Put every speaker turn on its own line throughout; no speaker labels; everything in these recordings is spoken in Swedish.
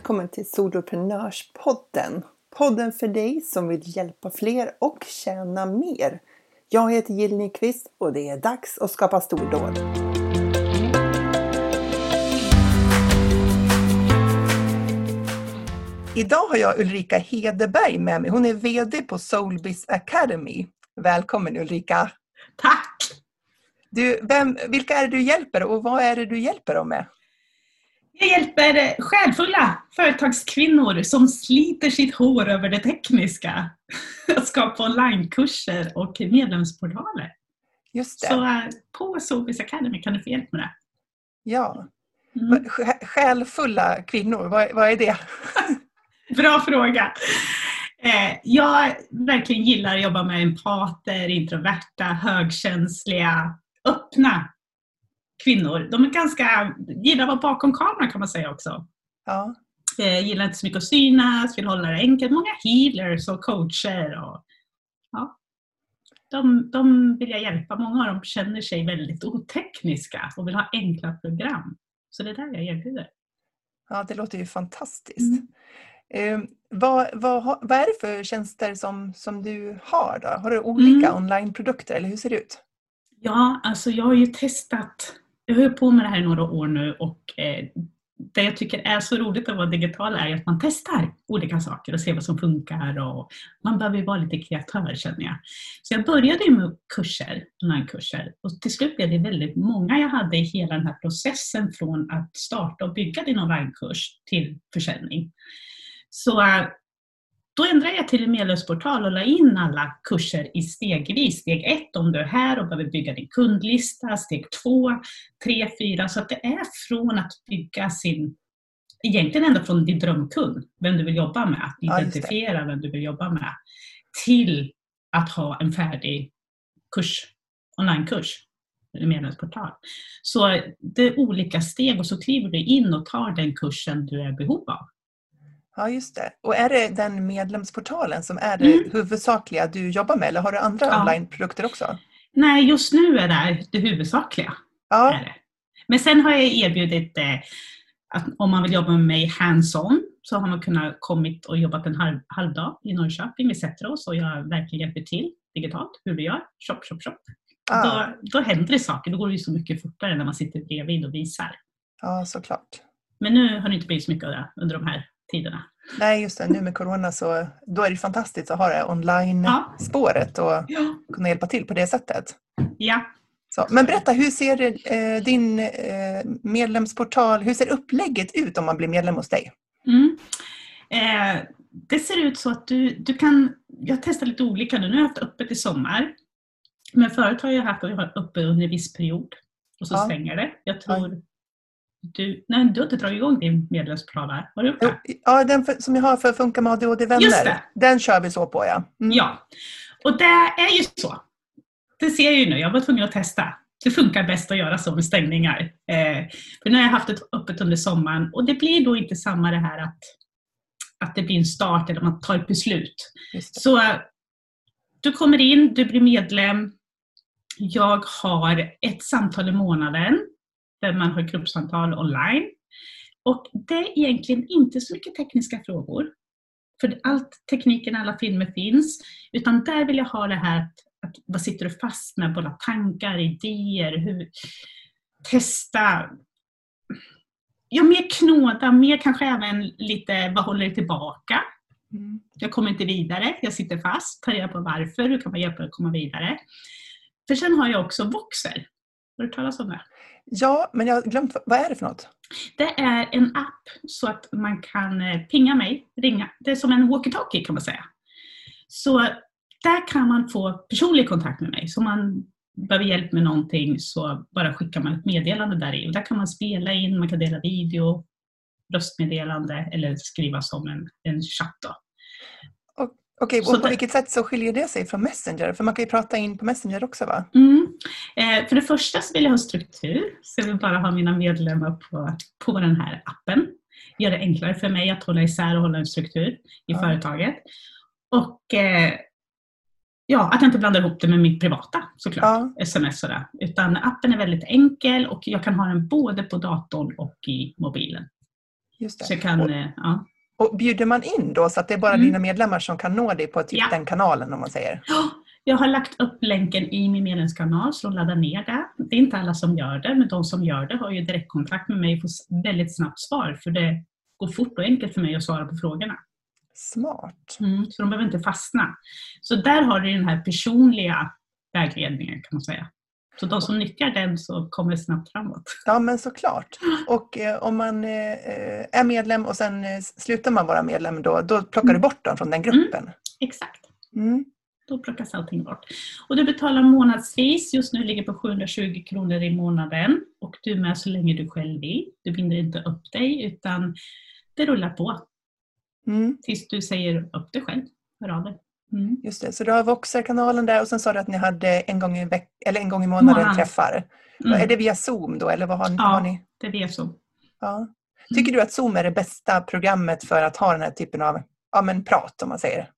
Välkommen till Soloprenörspodden! Podden för dig som vill hjälpa fler och tjäna mer. Jag heter Jill Nyqvist och det är dags att skapa stordåd. Idag har jag Ulrika Hedeberg med mig. Hon är VD på Soulbiz Academy. Välkommen Ulrika!
Tack!
Du, vem, vilka är det du hjälper och vad är det du hjälper dem med?
Jag hjälper själfulla företagskvinnor som sliter sitt hår över det tekniska att skapa onlinekurser och medlemsportaler.
Just det.
Så eh, på Soulbiz Academy kan du få hjälp med det.
Ja. Mm. Själfulla kvinnor, vad, vad är det?
Bra fråga. Eh, jag verkligen gillar att jobba med empater, introverta, högkänsliga, öppna kvinnor. De är ganska, gillar att vara bakom kameran kan man säga också.
Ja.
Eh, gillar inte så mycket att synas, vill hålla det enkelt. Många healers och coacher. Och, ja. de, de vill jag hjälpa. Många av dem känner sig väldigt otekniska och vill ha enkla program. Så det är där jag erbjuder.
Ja, det låter ju fantastiskt. Mm. Eh, vad, vad, vad är det för tjänster som, som du har? Då? Har du olika mm. onlineprodukter eller hur ser det ut?
Ja, alltså jag har ju testat jag har på med det här i några år nu och eh, det jag tycker är så roligt att vara digital är att man testar olika saker och ser vad som funkar och man behöver ju vara lite kreatör känner jag. Så jag började med kurser, onlinekurser och till slut blev det väldigt många jag hade i hela den här processen från att starta och bygga din onlinekurs till försäljning. Så eh, då ändrade jag till en medlemsportal och la in alla kurser i stegvis. Steg ett om du är här och behöver bygga din kundlista. Steg två, tre, fyra. Så att det är från att bygga sin, egentligen ända från din drömkund, vem du vill jobba med, att identifiera ja, vem du vill jobba med, till att ha en färdig kurs, onlinekurs medlemsportal. Så det är olika steg och så kliver du in och tar den kursen du är i behov av.
Ja, just det. Och är det den medlemsportalen som är det mm. huvudsakliga du jobbar med eller har du andra ja. onlineprodukter också?
Nej, just nu är det det huvudsakliga. Ja. Det. Men sen har jag erbjudit eh, att om man vill jobba med mig hands-on så har man kunnat kommit och jobbat en halv, halvdag i Norrköping. Vi sätter oss och jag verkligen hjälper till digitalt hur vi gör. Shop, shop, shop. Ah. Då, då händer det saker. Då går det så mycket fortare när man sitter bredvid och visar.
Ja, såklart.
Men nu har det inte blivit så mycket av det under de här tiderna.
Nej, just det. Nu med Corona så då är det fantastiskt att ha det online-spåret och ja. kunna hjälpa till på det sättet.
Ja.
Så, men berätta, hur ser eh, din eh, medlemsportal, hur ser upplägget ut om man blir medlem hos dig?
Mm. Eh, det ser ut så att du, du kan, jag testar lite olika nu, nu har jag haft öppet i sommar. Men förut har jag haft öppet under en viss period och så ja. stänger det. Jag tror du, nej, du har inte dragit igång din medlemsplan här? Har du gjort det?
Ja, den för, som jag har för Funka med ADHD-vänner. Den kör vi så på ja.
Mm. Ja, och det är ju så. Det ser jag ju nu, jag var tvungen att testa. Det funkar bäst att göra så med stängningar. Eh, för nu har jag haft det öppet under sommaren och det blir då inte samma det här att, att det blir en start eller man tar ett beslut. Så du kommer in, du blir medlem. Jag har ett samtal i månaden där man har gruppsamtal online. Och det är egentligen inte så mycket tekniska frågor. För allt tekniken, alla filmer finns. Utan där vill jag ha det här att, att vad sitter du fast med? Både tankar, idéer, hur, testa. Ja, mer knåda, mer kanske även lite, vad håller dig tillbaka? Mm. Jag kommer inte vidare, jag sitter fast, tar reda på varför, hur kan man hjälpa dig att komma vidare? För sen har jag också Voxer. Har du talas om det?
Ja, men jag har glömt. Vad är det för något?
Det är en app så att man kan eh, pinga mig, ringa. Det är som en walkie-talkie kan man säga. Så där kan man få personlig kontakt med mig. Så om man behöver hjälp med någonting så bara skickar man ett meddelande där i. Och där kan man spela in, man kan dela video, röstmeddelande eller skriva som en, en chatt. Då.
Okej, och på vilket sätt så skiljer det sig från Messenger? För man kan ju prata in på Messenger också va?
Mm. Eh, för det första så vill jag ha struktur, så jag vill bara ha mina medlemmar på, på den här appen. Gör det enklare för mig att hålla isär och hålla en struktur i ja. företaget. Och eh, ja, att jag inte blandar ihop det med mitt privata såklart, ja. sms och det. Utan appen är väldigt enkel och jag kan ha den både på datorn och i mobilen.
Just det.
Så kan,
och,
eh, ja.
och bjuder man in då så att det är bara
Mm.
dina medlemmar som kan nå dig på typ
Ja.
den kanalen om man säger?
Jag har lagt upp länken i min medlemskanal så de laddar ner det. Det är inte alla som gör det, men de som gör det har ju direktkontakt med mig och får väldigt snabbt svar. För det går fort och enkelt för mig att svara på frågorna.
Smart.
Mm, så de behöver inte fastna. Så där har du den här personliga vägledningen kan man säga. Så de som nyttjar den så kommer det snabbt framåt.
Ja men såklart. Och eh, om man eh, är medlem och sen eh, slutar man vara medlem då, då plockar du
Mm.
bort dem från den gruppen?
Exakt.
Mm.
Då plockas allting bort. Och du betalar månadsvis, just nu ligger på 720 kronor i månaden. Och du är med så länge du själv vill. Du binder inte upp dig utan det rullar på
Mm.
tills du säger upp dig själv. Hör av dig. Mm.
Just det, så du har Voxer-kanalen där och sen sa du att ni hade en gång i, veck- eller en gång i månaden
Månad.
träffar.
Mm.
Är det via Zoom då eller vad har,
Ja.
har ni?
Det är så.
Ja. Tycker du att Zoom är det bästa programmet för att ha den här typen av ja, men prat om man säger?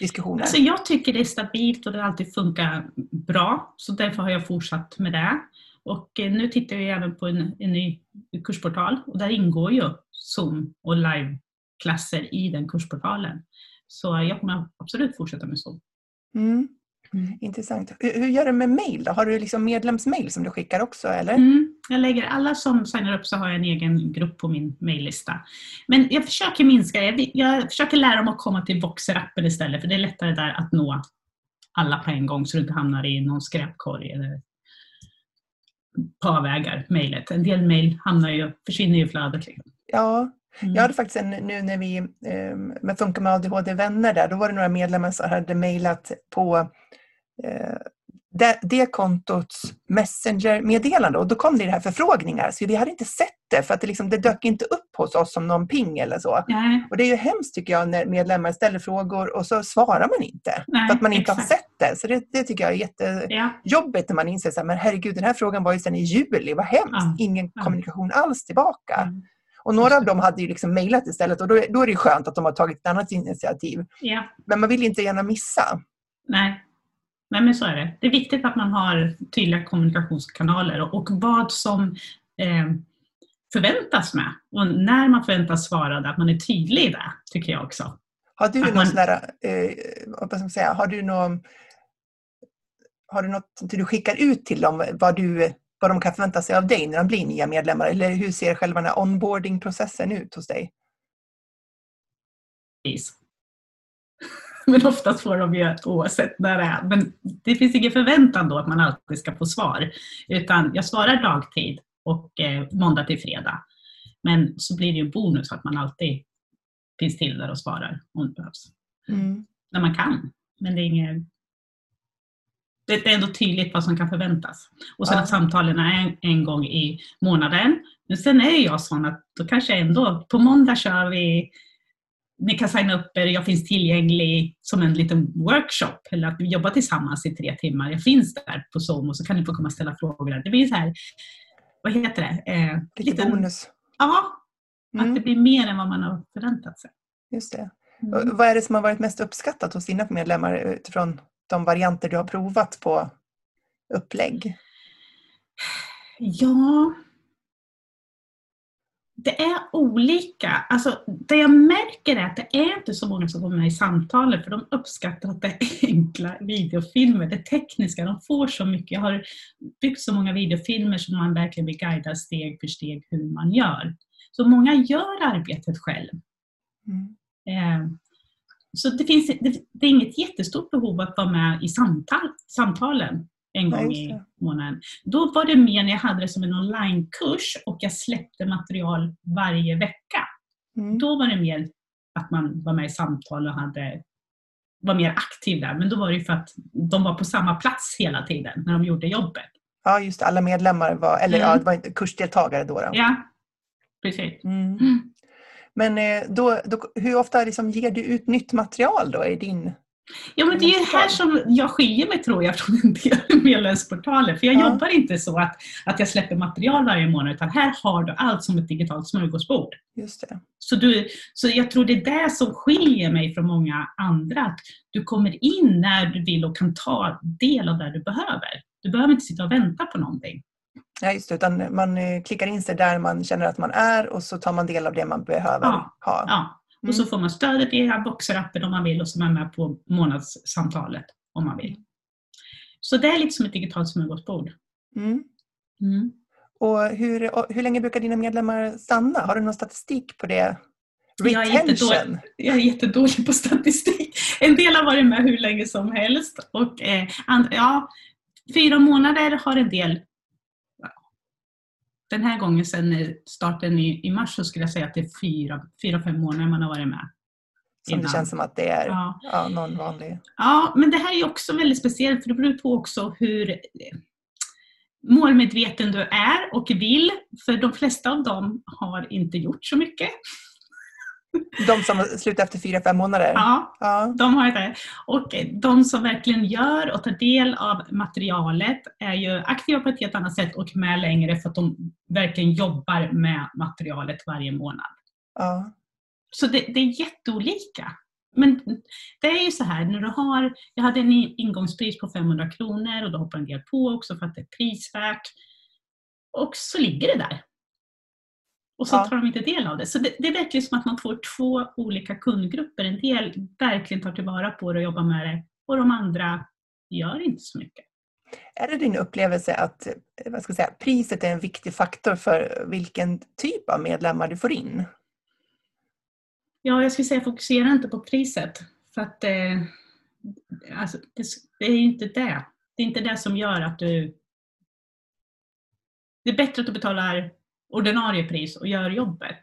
Diskussioner?
Alltså jag tycker det är stabilt och det har alltid funkat bra. Så därför har jag fortsatt med det. Och eh, nu tittar jag även på en, en ny kursportal och där ingår ju Zoom och liveklasser i den kursportalen. Så jag kommer absolut fortsätta med Zoom.
Mm. Intressant. Hur, hur gör du med mail då? Har du liksom medlemsmail som du skickar också eller?
Mm, jag lägger alla som signar upp så har jag en egen grupp på min maillista. Men jag försöker minska, jag, jag försöker lära dem att komma till Voxer-appen istället för det är lättare där att nå alla på en gång så du inte hamnar i någon skräpkorg eller på avvägar, mejlet. En del mejl hamnar ju, försvinner ju i flödet. Liksom.
Ja,
Mm.
jag hade faktiskt en, nu när vi eh, med Funka med ADHD-vänner där, då var det några medlemmar som hade mejlat på det, det kontots Messenger-meddelande och då kom det här förfrågningar så vi hade inte sett det för att det, liksom, det dök inte upp hos oss som någon ping eller så.
Nej,
Och det är ju hemskt tycker jag när medlemmar ställer frågor och så svarar man inte.
Nej,
för att man inte
exakt.
har sett det. Så det, det tycker jag är jättejobbigt
ja.
när man inser så här, men herregud den här frågan var ju sedan i juli, vad hemskt.
Ja,
Ingen
ja.
kommunikation alls tillbaka.
Mm.
Och några av dem hade ju liksom mejlat istället och då, är- då är det skönt att de har tagit ett annat initiativ. Men man vill inte gärna missa.
Nej. Nej, men så är det. Det är viktigt att man har tydliga kommunikationskanaler och, vad som eh, förväntas med. Och när man förväntas svara, att man är tydlig i det, tycker jag också.
Har du
Att
någon
man-
sån där, eh, ska säga, har du någon har du något du skickar ut till dem vad, du, vad de kan förvänta sig av dig när de blir nya medlemmar? Eller hur ser själva den här onboarding-processen ut hos dig?
Precis. Men oftast får de ju oavsett när det är. Men det finns ingen förväntan då att man alltid ska få svar. Utan jag svarar dagtid och eh, måndag till fredag. Men så blir det ju en bonus att man alltid finns till där och svarar om det behövs.
Mm.
När man kan. Men det är inget... Det är ändå tydligt vad som kan förväntas. Och sen
Ja.
att samtalen är en, en gång i månaden. Men sen är jag sån att då kanske ändå, på måndag kör vi ni kan signa upp er, jag finns tillgänglig som en liten workshop eller att vi jobbar tillsammans i tre timmar. Jag finns där på Zoom och så kan ni få komma och ställa frågor. Det blir så här, vad heter det? Eh,
Lite
liten-
bonus.
Ja, att det
Mm.
blir mer än vad man har förväntat sig.
Just det.
Mm.
Vad är det som har varit mest uppskattat hos dina medlemmar utifrån de varianter du har provat på upplägg?
Ja, det är olika. Alltså, det jag märker är att det är inte så många som kommer med i samtalen för de uppskattar att det är enkla videofilmer, det tekniska. De får så mycket. Jag har byggt så många videofilmer som man verkligen blir guidad steg för steg hur man gör. Så många gör arbetet själv.
Mm.
Eh, Så det, finns, det, det är inget jättestort behov att vara med i samtal, samtalen en gång i månaden. Då var det mer när jag hade det som en onlinekurs och jag släppte material varje vecka.
Mm.
Då var det mer att man var med i samtal och hade, var mer aktiv där. Men då var det för att de var på samma plats hela tiden när de gjorde jobbet.
Ja, just det. Alla medlemmar var, eller
Mm.
ja, det var inte kursdeltagare då. då.
Ja, precis.
Mm.
Mm.
Men eh, då, då, hur ofta liksom ger du ut nytt material då i din...
Ja, men det är här som jag skiljer mig tror jag från en del medlemsportaler. För jag
Ja.
jobbar inte så att, att jag släpper material varje månad utan här har du allt som ett digitalt smörgåsbord.
Just det.
Så, du, så jag tror det är det som skiljer mig från många andra. Att du kommer in när du vill och kan ta del av det du behöver. Du behöver inte sitta och vänta på någonting.
Ja, just det, utan man eh, klickar in sig där man känner att man är och så tar man del av det man behöver
Ja,
ha.
Ja. Och
Mm.
så får man stödet via Boxer-appen om man vill och så är man med på månadssamtalet om man vill. Så det är lite som ett digitalt smörgåsbord.
Mm.
Mm.
Och hur, och hur länge brukar dina medlemmar stanna? Har du någon statistik på det?
Jag är
Retention?
jättedålig. Jag är jättedålig på statistik. En del har varit med hur länge som helst. Och, eh, and, ja, fyra månader har en del. Den här gången eh, starten i, i mars så skulle jag säga att det är fyra, fyra fem månader man har varit med.
Som det
innan.
känns som att det är
Ja.
ja, någon vanlig.
Ja, men det här är också väldigt speciellt för det beror på också hur eh, målmedveten du är och vill. För de flesta av dem har inte gjort så mycket.
De som slutar efter fyra, fem månader?
Ja,
Ja.
de har det. Och de som verkligen gör och tar del av materialet är ju aktiva på ett helt annat sätt och med längre för att de verkligen jobbar med materialet varje månad.
ja.
Så det, det är jätteolika. Men det är ju så här, när du har, jag hade en ingångspris på 500 kronor och då hoppar en del på också för att det är prisvärt. Och så ligger det där. Och så
Ja.
tar de inte del av det. Så det, det verkligen som att man får två olika kundgrupper. En del verkligen tar tillvara på det och jobbar med det och de andra gör inte så mycket.
Är det din upplevelse att eh, vad ska jag säga, priset är en viktig faktor för vilken typ av medlemmar du får in?
Ja, jag skulle säga fokusera inte på priset. För att eh, alltså, det, det är inte det. Det är inte det som gör att du... Det är bättre att du betalar ordinarie pris och gör jobbet.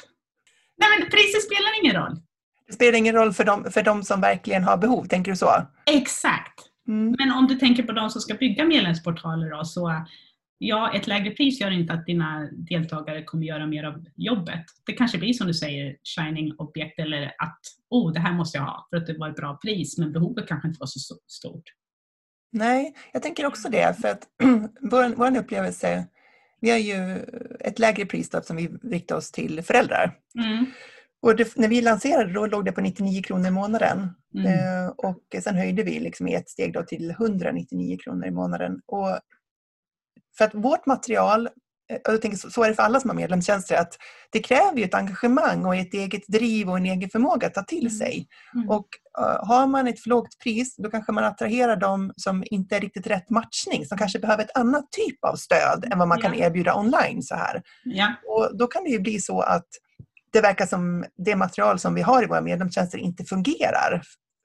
Nej men priset spelar ingen roll.
Det spelar ingen roll för de, för de som verkligen har behov, tänker du så?
Exakt.
Mm.
Men om du tänker på de som ska bygga medlemsportaler då, så ja, ett lägre pris gör inte att dina deltagare kommer göra mer av jobbet. Det kanske blir som du säger, shining objekt eller att oh, det här måste jag ha för att det var ett bra pris, men behovet kanske inte var så stort.
Nej, jag tänker också det. För att vår, vår upplevelse, vi har ju ett lägre pris då, som vi riktar oss till föräldrar.
Mm.
Och det, när vi lanserade då låg det på 99 kronor i månaden.
Mm.
Eh, och sen höjde vi liksom i ett steg då till 199 kronor i månaden. Och för att vårt material, och jag tänker så, är det för alla som har medlemstjänster, att det kräver ju ett engagemang och ett eget driv och en egen förmåga att ta till
Mm.
sig.
Mm.
Och eh, har man ett för lågt pris, då kanske man attraherar de som inte är riktigt rätt matchning, som kanske behöver ett annat typ av stöd än vad man kan
Ja.
erbjuda online så här.
Ja.
Och då kan det ju bli så att det verkar som det material som vi har i våra medlemstjänster inte fungerar.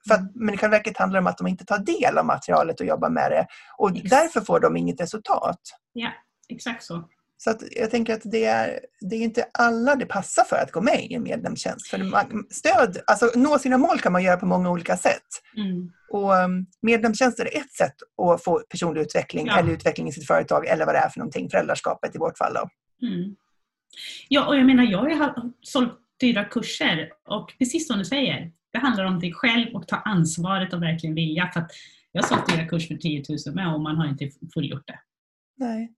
För att,
Mm.
men i själva verket handlar det om att de inte tar del av materialet och jobbar med det. Och
Yes.
därför får de inget resultat.
ja, exakt så.
Så att jag tänker att det är, det är inte alla det passar för att gå med i en medlemstjänst. För man, stöd, alltså nå sina mål kan man göra på många olika sätt.
Mm.
Och um, medlemstjänster är ett sätt att få personlig utveckling
Ja.
eller utveckling i sitt företag eller vad det är för någonting, föräldraskapet i vårt fall. Då.
Mm. Ja, och jag menar, jag har sålt dyra kurser och precis som du säger, det handlar om dig själv och ta ansvaret och verkligen vilja. För jag har sålt dyra kurser för 10 000 med och man har inte fullgjort det.
Nej.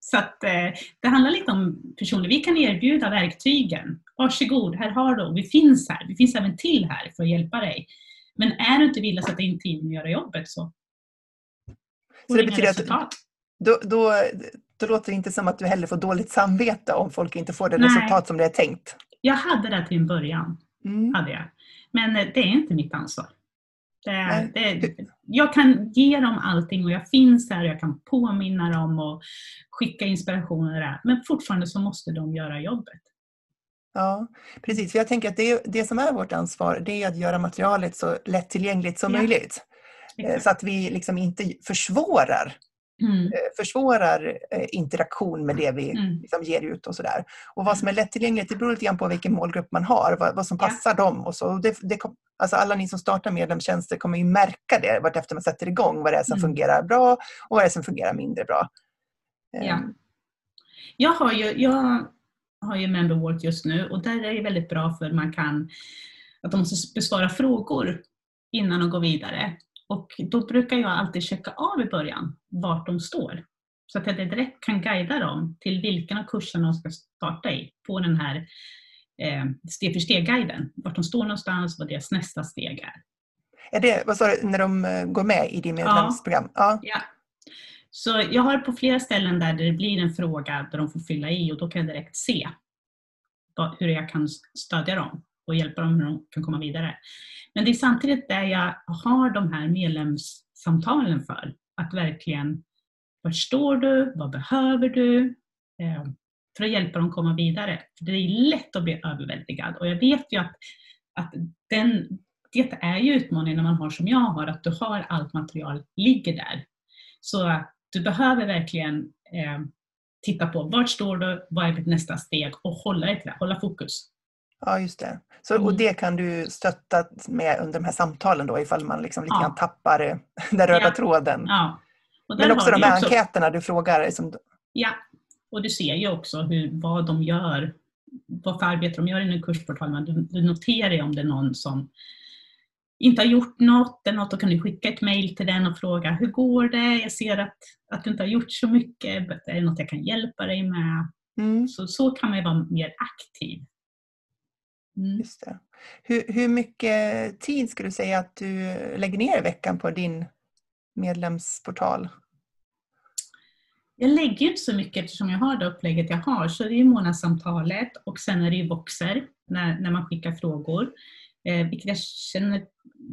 Så att, eh, det handlar lite om personer. Vi kan erbjuda verktygen. Varsågod, här har du. Vi finns här. Vi finns även till här för att hjälpa dig. Men är du inte villig att sätta in tiden och göra jobbet så
Så det betyder att
resultat.
då, då, då låter det inte som att du heller får dåligt samvete om folk inte får det
Nej.
resultat som det är tänkt.
Jag hade det till en början.
Mm.
hade jag. Men eh, det är inte mitt ansvar. Det
Nej.
det jag kan ge dem allting och jag finns där och jag kan påminna dem och skicka inspiration och det där. Men fortfarande så måste de göra jobbet.
Ja, precis. För jag tänker att det, det som är vårt ansvar det är att göra materialet så lättillgängligt som
Ja.
möjligt. Eh,
Exakt.
Så att vi liksom inte försvårar,
Mm.
eh, försvårar eh, interaktion med det vi
Mm.
liksom ger ut och sådär. Och vad som är lättillgängligt det beror lite grann på vilken målgrupp man har, vad, vad som
Ja.
passar dem. Och så. Och Det, det, alltså alla ni som startar medlemstjänster kommer ju märka det vartefter man sätter igång, vad det är som
Mm.
fungerar bra och vad det är som fungerar mindre bra.
Ja.
Ehm,
Jag har ju, jag har ju Memberwork just nu och där är det väldigt bra för man kan att de måste besvara frågor innan de går vidare. Och då brukar jag alltid checka av i början vart de står. Så att jag direkt kan guida dem till vilken av kurserna de ska starta i på den här eh, steg för steg-guiden. Vart de står någonstans, vad deras nästa steg är.
Är det, vad sa du, när de eh, går med i din medlemsprogram? Ja.
Ja. Så jag har på flera ställen där det blir en fråga där de får fylla i och då kan jag direkt se hur jag kan stödja dem och hjälpa dem hur de kan komma vidare. Men det är samtidigt där jag har de här medlemssamtalen för. Att verkligen, var står du? Vad behöver du? Eh, för att hjälpa dem komma vidare. För det är lätt att bli överväldigad och jag vet ju att, att den, det är ju utmaningen när man har som jag har, att du har allt material ligger där. Så du behöver verkligen eh, titta på vart står du, vad är ditt nästa steg och hålla dig till det, hålla fokus.
Ja, just det. Så, Och mm. det kan du stötta med under de här samtalen då ifall man liksom lite ja. grann tappar eh, den röda ja. tråden.
Ja.
Men också de här också... enkäterna du frågar. Liksom...
Ja, och du ser ju också hur, vad de gör, vad för arbete de gör inom kursportalen. Du, du noterar ju om det är någon som inte har gjort något eller något, då kan du skicka ett mail till den och fråga hur går det? Jag ser att, att du inte har gjort så mycket, är det något jag kan hjälpa dig med? Mm. Så, så kan man ju vara mer aktiv.
Mm. Hur, hur mycket tid skulle du säga att du lägger ner i veckan på din medlemsportal?
Jag lägger inte så mycket eftersom jag har det upplägget jag har. Så det är månadssamtalet och sen är det ju boxer när, när man skickar frågor. Eh, vilket jag känner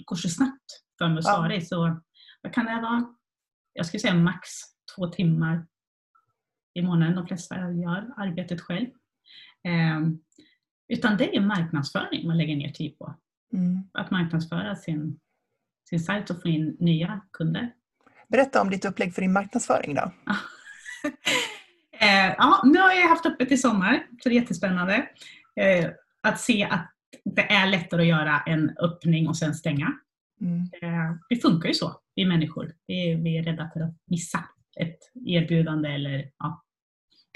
går så snabbt för mig att svara i. Så vad kan det vara? Jag skulle säga max två timmar i månaden. De flesta gör arbetet själv. Eh, utan det är marknadsföring man lägger ner tid på. Mm. Att marknadsföra sin, sin sajt och få in nya kunder.
Berätta om ditt upplägg för din marknadsföring då.
eh, ja, nu har jag haft öppet i sommar, så det är jättespännande. Eh, att se att det är lättare att göra en öppning och sen stänga. Mm. Eh, det funkar ju så, vi människor. Vi är, vi är rädda för att missa ett erbjudande eller ja,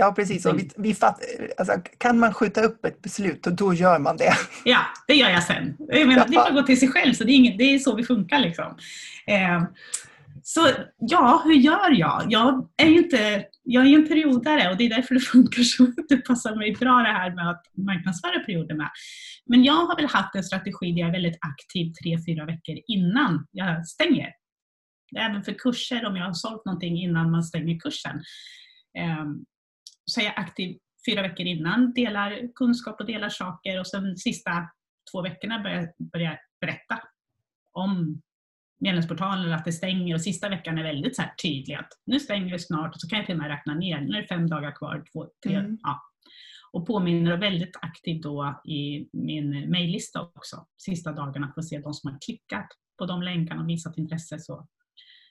Ja, precis. Och vi, vi fatt, alltså, kan man skjuta upp ett beslut, och då gör man det.
Ja, det gör jag sen. Jag menar, det får gå till sig själv, så det är, inget, det är så vi funkar. Liksom. Eh, så ja, hur gör jag? Jag är ju inte, jag är en periodare och det är därför det funkar så. Det passar mig bra det här med att marknadsföra perioder med. Men jag har väl haft en strategi där jag är väldigt aktiv tre, fyra veckor innan jag stänger. Även för kurser, om jag har sålt någonting innan man stänger kursen. Ehm, jag aktiv fyra veckor innan, delar kunskap och delar saker och sen sista två veckorna börjar jag berätta om medlemsportalen att det stänger och sista veckan är väldigt så här tydlig att nu stänger det snart och så kan jag till och med räkna ner, nu är det fem dagar kvar, två, tre, mm. ja. Och påminner väldigt aktivt då i min mejllista också, sista dagarna för att se de som har klickat på de länkarna och visat intresse så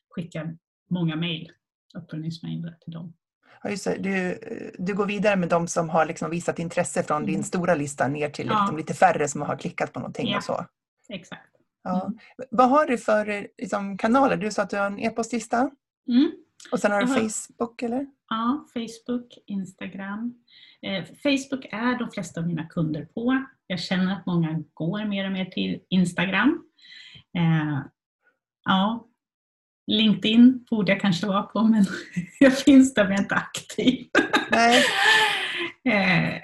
skickar många mejl, uppföljningsmejl till dem.
Ja, just det. Du, du går vidare med de som har liksom visat intresse från din mm. stora lista ner till ja. liksom lite färre som har klickat på någonting
ja.
och så.
Exakt.
Ja. Mm. Vad har du för liksom, kanaler? Du sa att du har en e-postlista.
Mm.
Och sen har du har... Facebook eller?
Ja, Facebook, Instagram. Eh, Facebook är de flesta av mina kunder på. Jag känner att många går mer och mer till Instagram. Eh, ja, LinkedIn borde jag kanske vara på men jag finns där men jag är inte aktiv.
Nej.
eh,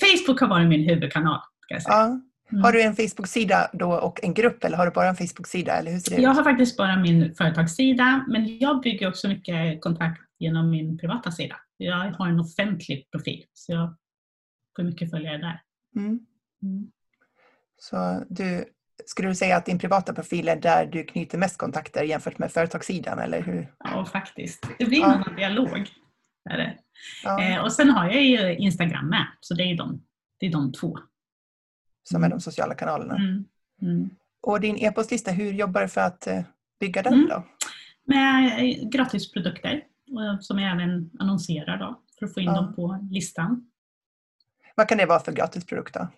Facebook har varit min huvudkanal. Säga.
Ja. Mm. Har du en Facebook-sida då och en grupp eller har du bara en Facebook-sida? Eller hur ser det
jag ut? har faktiskt bara min företagssida men jag bygger också mycket kontakt genom min privata sida. Jag har en offentlig profil så jag får mycket följare där.
Mm. Mm. Så du, skulle du säga att din privata profil är där du knyter mest kontakter jämfört med företagssidan eller hur?
Ja faktiskt. Det blir ja. en dialog. Är det. Ja. Eh, och sen har jag ju Instagram med så det är de, det är de två
som är de sociala kanalerna.
Mm. Mm.
Och din e-postlista, hur jobbar du för att eh, bygga den mm. då?
Med eh, gratisprodukter som jag även annonserar då, för att få in ja. dem på listan.
Vad kan det vara för gratisprodukt då?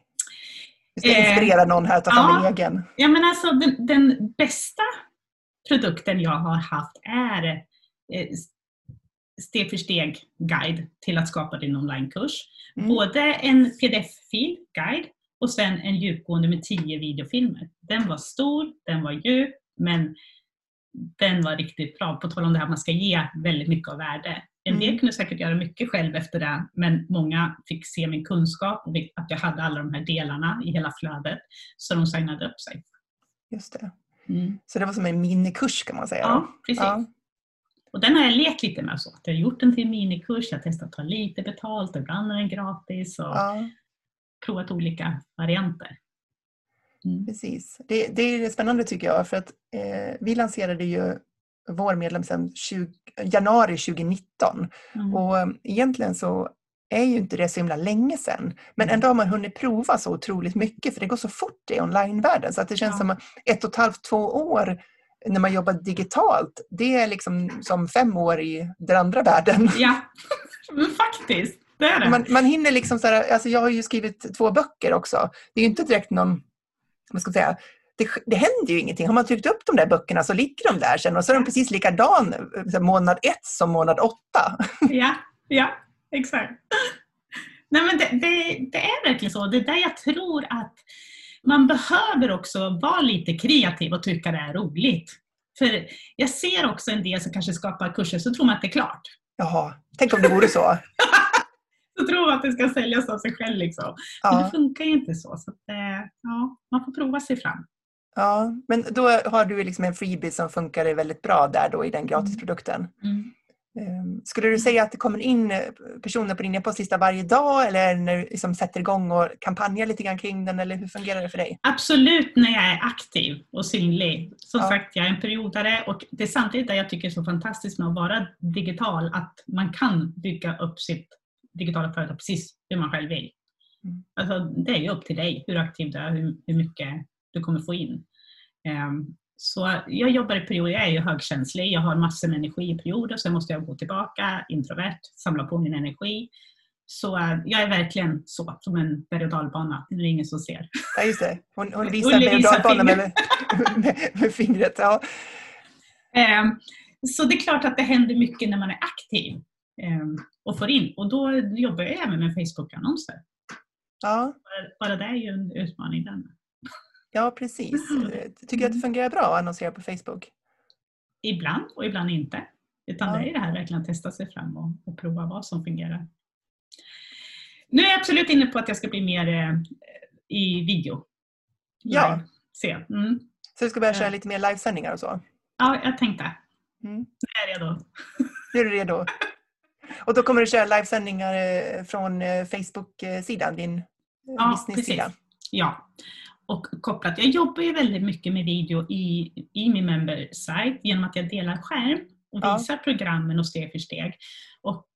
Vi ska inspirera någon här att ta fram
ja,
en egen.
Ja, men alltså, den, den, bästa produkten jag har haft är eh, steg för steg guide till att skapa din onlinekurs. Mm. Både en pdf-fil, guide, och sen en djupgående med tio videofilmer. Den var stor, den var djup, men den var riktigt bra. På tal om det här man ska ge väldigt mycket av värde. En del mm. kunde säkert göra mycket själv efter det, men många fick se min kunskap och att jag hade alla de här delarna i hela flödet, så de signade upp sig.
Just det. Mm. Så det var som en minikurs kan man säga?
Ja, precis. Ja. Och den har jag lekt lite med. Så. Jag har gjort den till en minikurs, jag har testat att ta lite betalt, ibland är den gratis. Och
Ja,
provat olika varianter. Mm.
precis. Det, det är spännande tycker jag för att eh, vi lanserade ju vår medlem sedan 20, januari 2019
Mm.
och eh, egentligen så är ju inte det så himla länge sedan. Men
Mm.
ändå har man hunnit prova så otroligt mycket för det går så fort i onlinevärlden så att det känns
Ja.
som ett och ett halvt, två år när man jobbar digitalt, det är liksom som fem år i den andra världen.
Ja, faktiskt. Det är det.
Man, man hinner liksom så här, alltså jag har ju skrivit två böcker också. Det är ju inte direkt någon, vad ska jag säga, det, det händer ju ingenting. Har man tryckt upp de där böckerna så ligger de där sen och så är de precis likadan månad ett som månad åtta.
Ja, ja, exakt. Nej, men det, det, det är verkligen så. Det är där jag tror att man behöver också vara lite kreativ och tycka det är roligt. För jag ser också en del som kanske skapar kurser så tror man att det är klart.
Jaha, tänk om det vore så.
Så tror man att det ska säljas av sig själv. Liksom. Men det
Ja,
funkar ju inte så. så att, eh, ja, man får prova sig fram.
Ja. Men då har du liksom en freebie som funkar väldigt bra där då i den gratisprodukten.
Mm.
Ehm, Skulle du säga att det kommer in eh, personer på din e-postlista varje dag eller när du liksom sätter igång och kampanjar lite grann kring den eller hur fungerar det för dig?
Absolut när jag är aktiv och synlig. Som
Ja.
sagt, jag är en periodare och det är samtidigt det jag tycker är så fantastiskt med att vara digital, att man kan bygga upp sitt digitala företag precis hur man själv vill.
Mm.
Alltså, det är ju upp till dig hur aktiv du är, hur, hur mycket du kommer få in. Ehm, så jag jobbar i perioder, jag är ju högkänslig, jag har massor med energi i perioder, sen måste jag gå tillbaka, introvert, samla på min energi. Så eh, jag är verkligen så, som en berg och dalbana, det är ingen som ser.
Ja, just det. Hon, hon visar berg och
visar
dalbanan med, med, med fingret. Ja.
Ehm, Så det är klart att det händer mycket när man är aktiv ehm, och får in. Och då jobbar jag även med Facebook-annonser.
Ja,
Bara- det är ju en utmaning. Den.
Ja, precis. Eh, Tycker du att det fungerar bra att annonsera på Facebook?
Ibland och ibland inte. Utan
Ja.
det är det här verkligen att testa sig fram och, och prova vad som fungerar. Nu är jag absolut inne på att jag ska bli mer eh, i video.
Ja.
Se. Mm.
Så du ska börja köra
Ja.
lite mer livesändningar och så?
Ja, jag tänkte.
Mm.
Nu är jag redo.
Nu är du redo? Och då kommer du köra livesändningar eh, från eh, Facebook-sidan, din eh,
Ja,
business-sida?
precis. Ja. Och kopplat, jag jobbar ju väldigt mycket med video i, i min member-site genom att jag delar skärm och
Ja.
visar programmen och steg för steg. Och